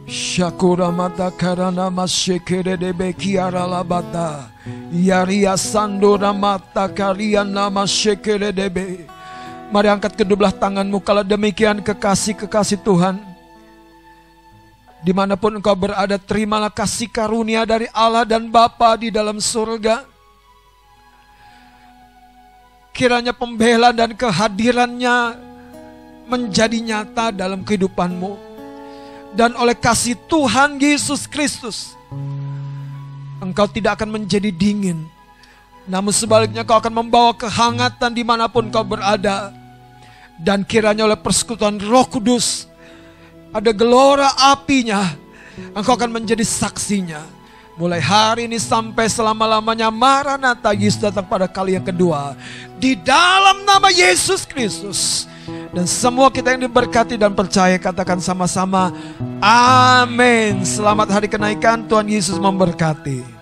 Syakura mata karana masyekere debe kiara labata. Yaria sandora mata kalian nama syekere debe. Mari angkat kedua belah tanganmu kalau demikian kekasih-kekasih Tuhan. Di mana pun engkau berada, terimalah kasih karunia dari Allah dan Bapa di dalam surga. Kiranya pembela dan kehadirannya menjadi nyata dalam kehidupanmu. Dan oleh kasih Tuhan Yesus Kristus, engkau tidak akan menjadi dingin. Namun sebaliknya kau akan membawa kehangatan di mana pun kau berada. Dan kiranya oleh persekutuan roh kudus, ada gelora apinya, engkau akan menjadi saksinya. Mulai hari ini sampai selama-lamanya Maranatha Yesus datang pada kali yang kedua. Di dalam nama Yesus Kristus. Dan semua kita yang diberkati dan percaya katakan sama-sama Amin. Selamat hari kenaikan Tuhan Yesus memberkati.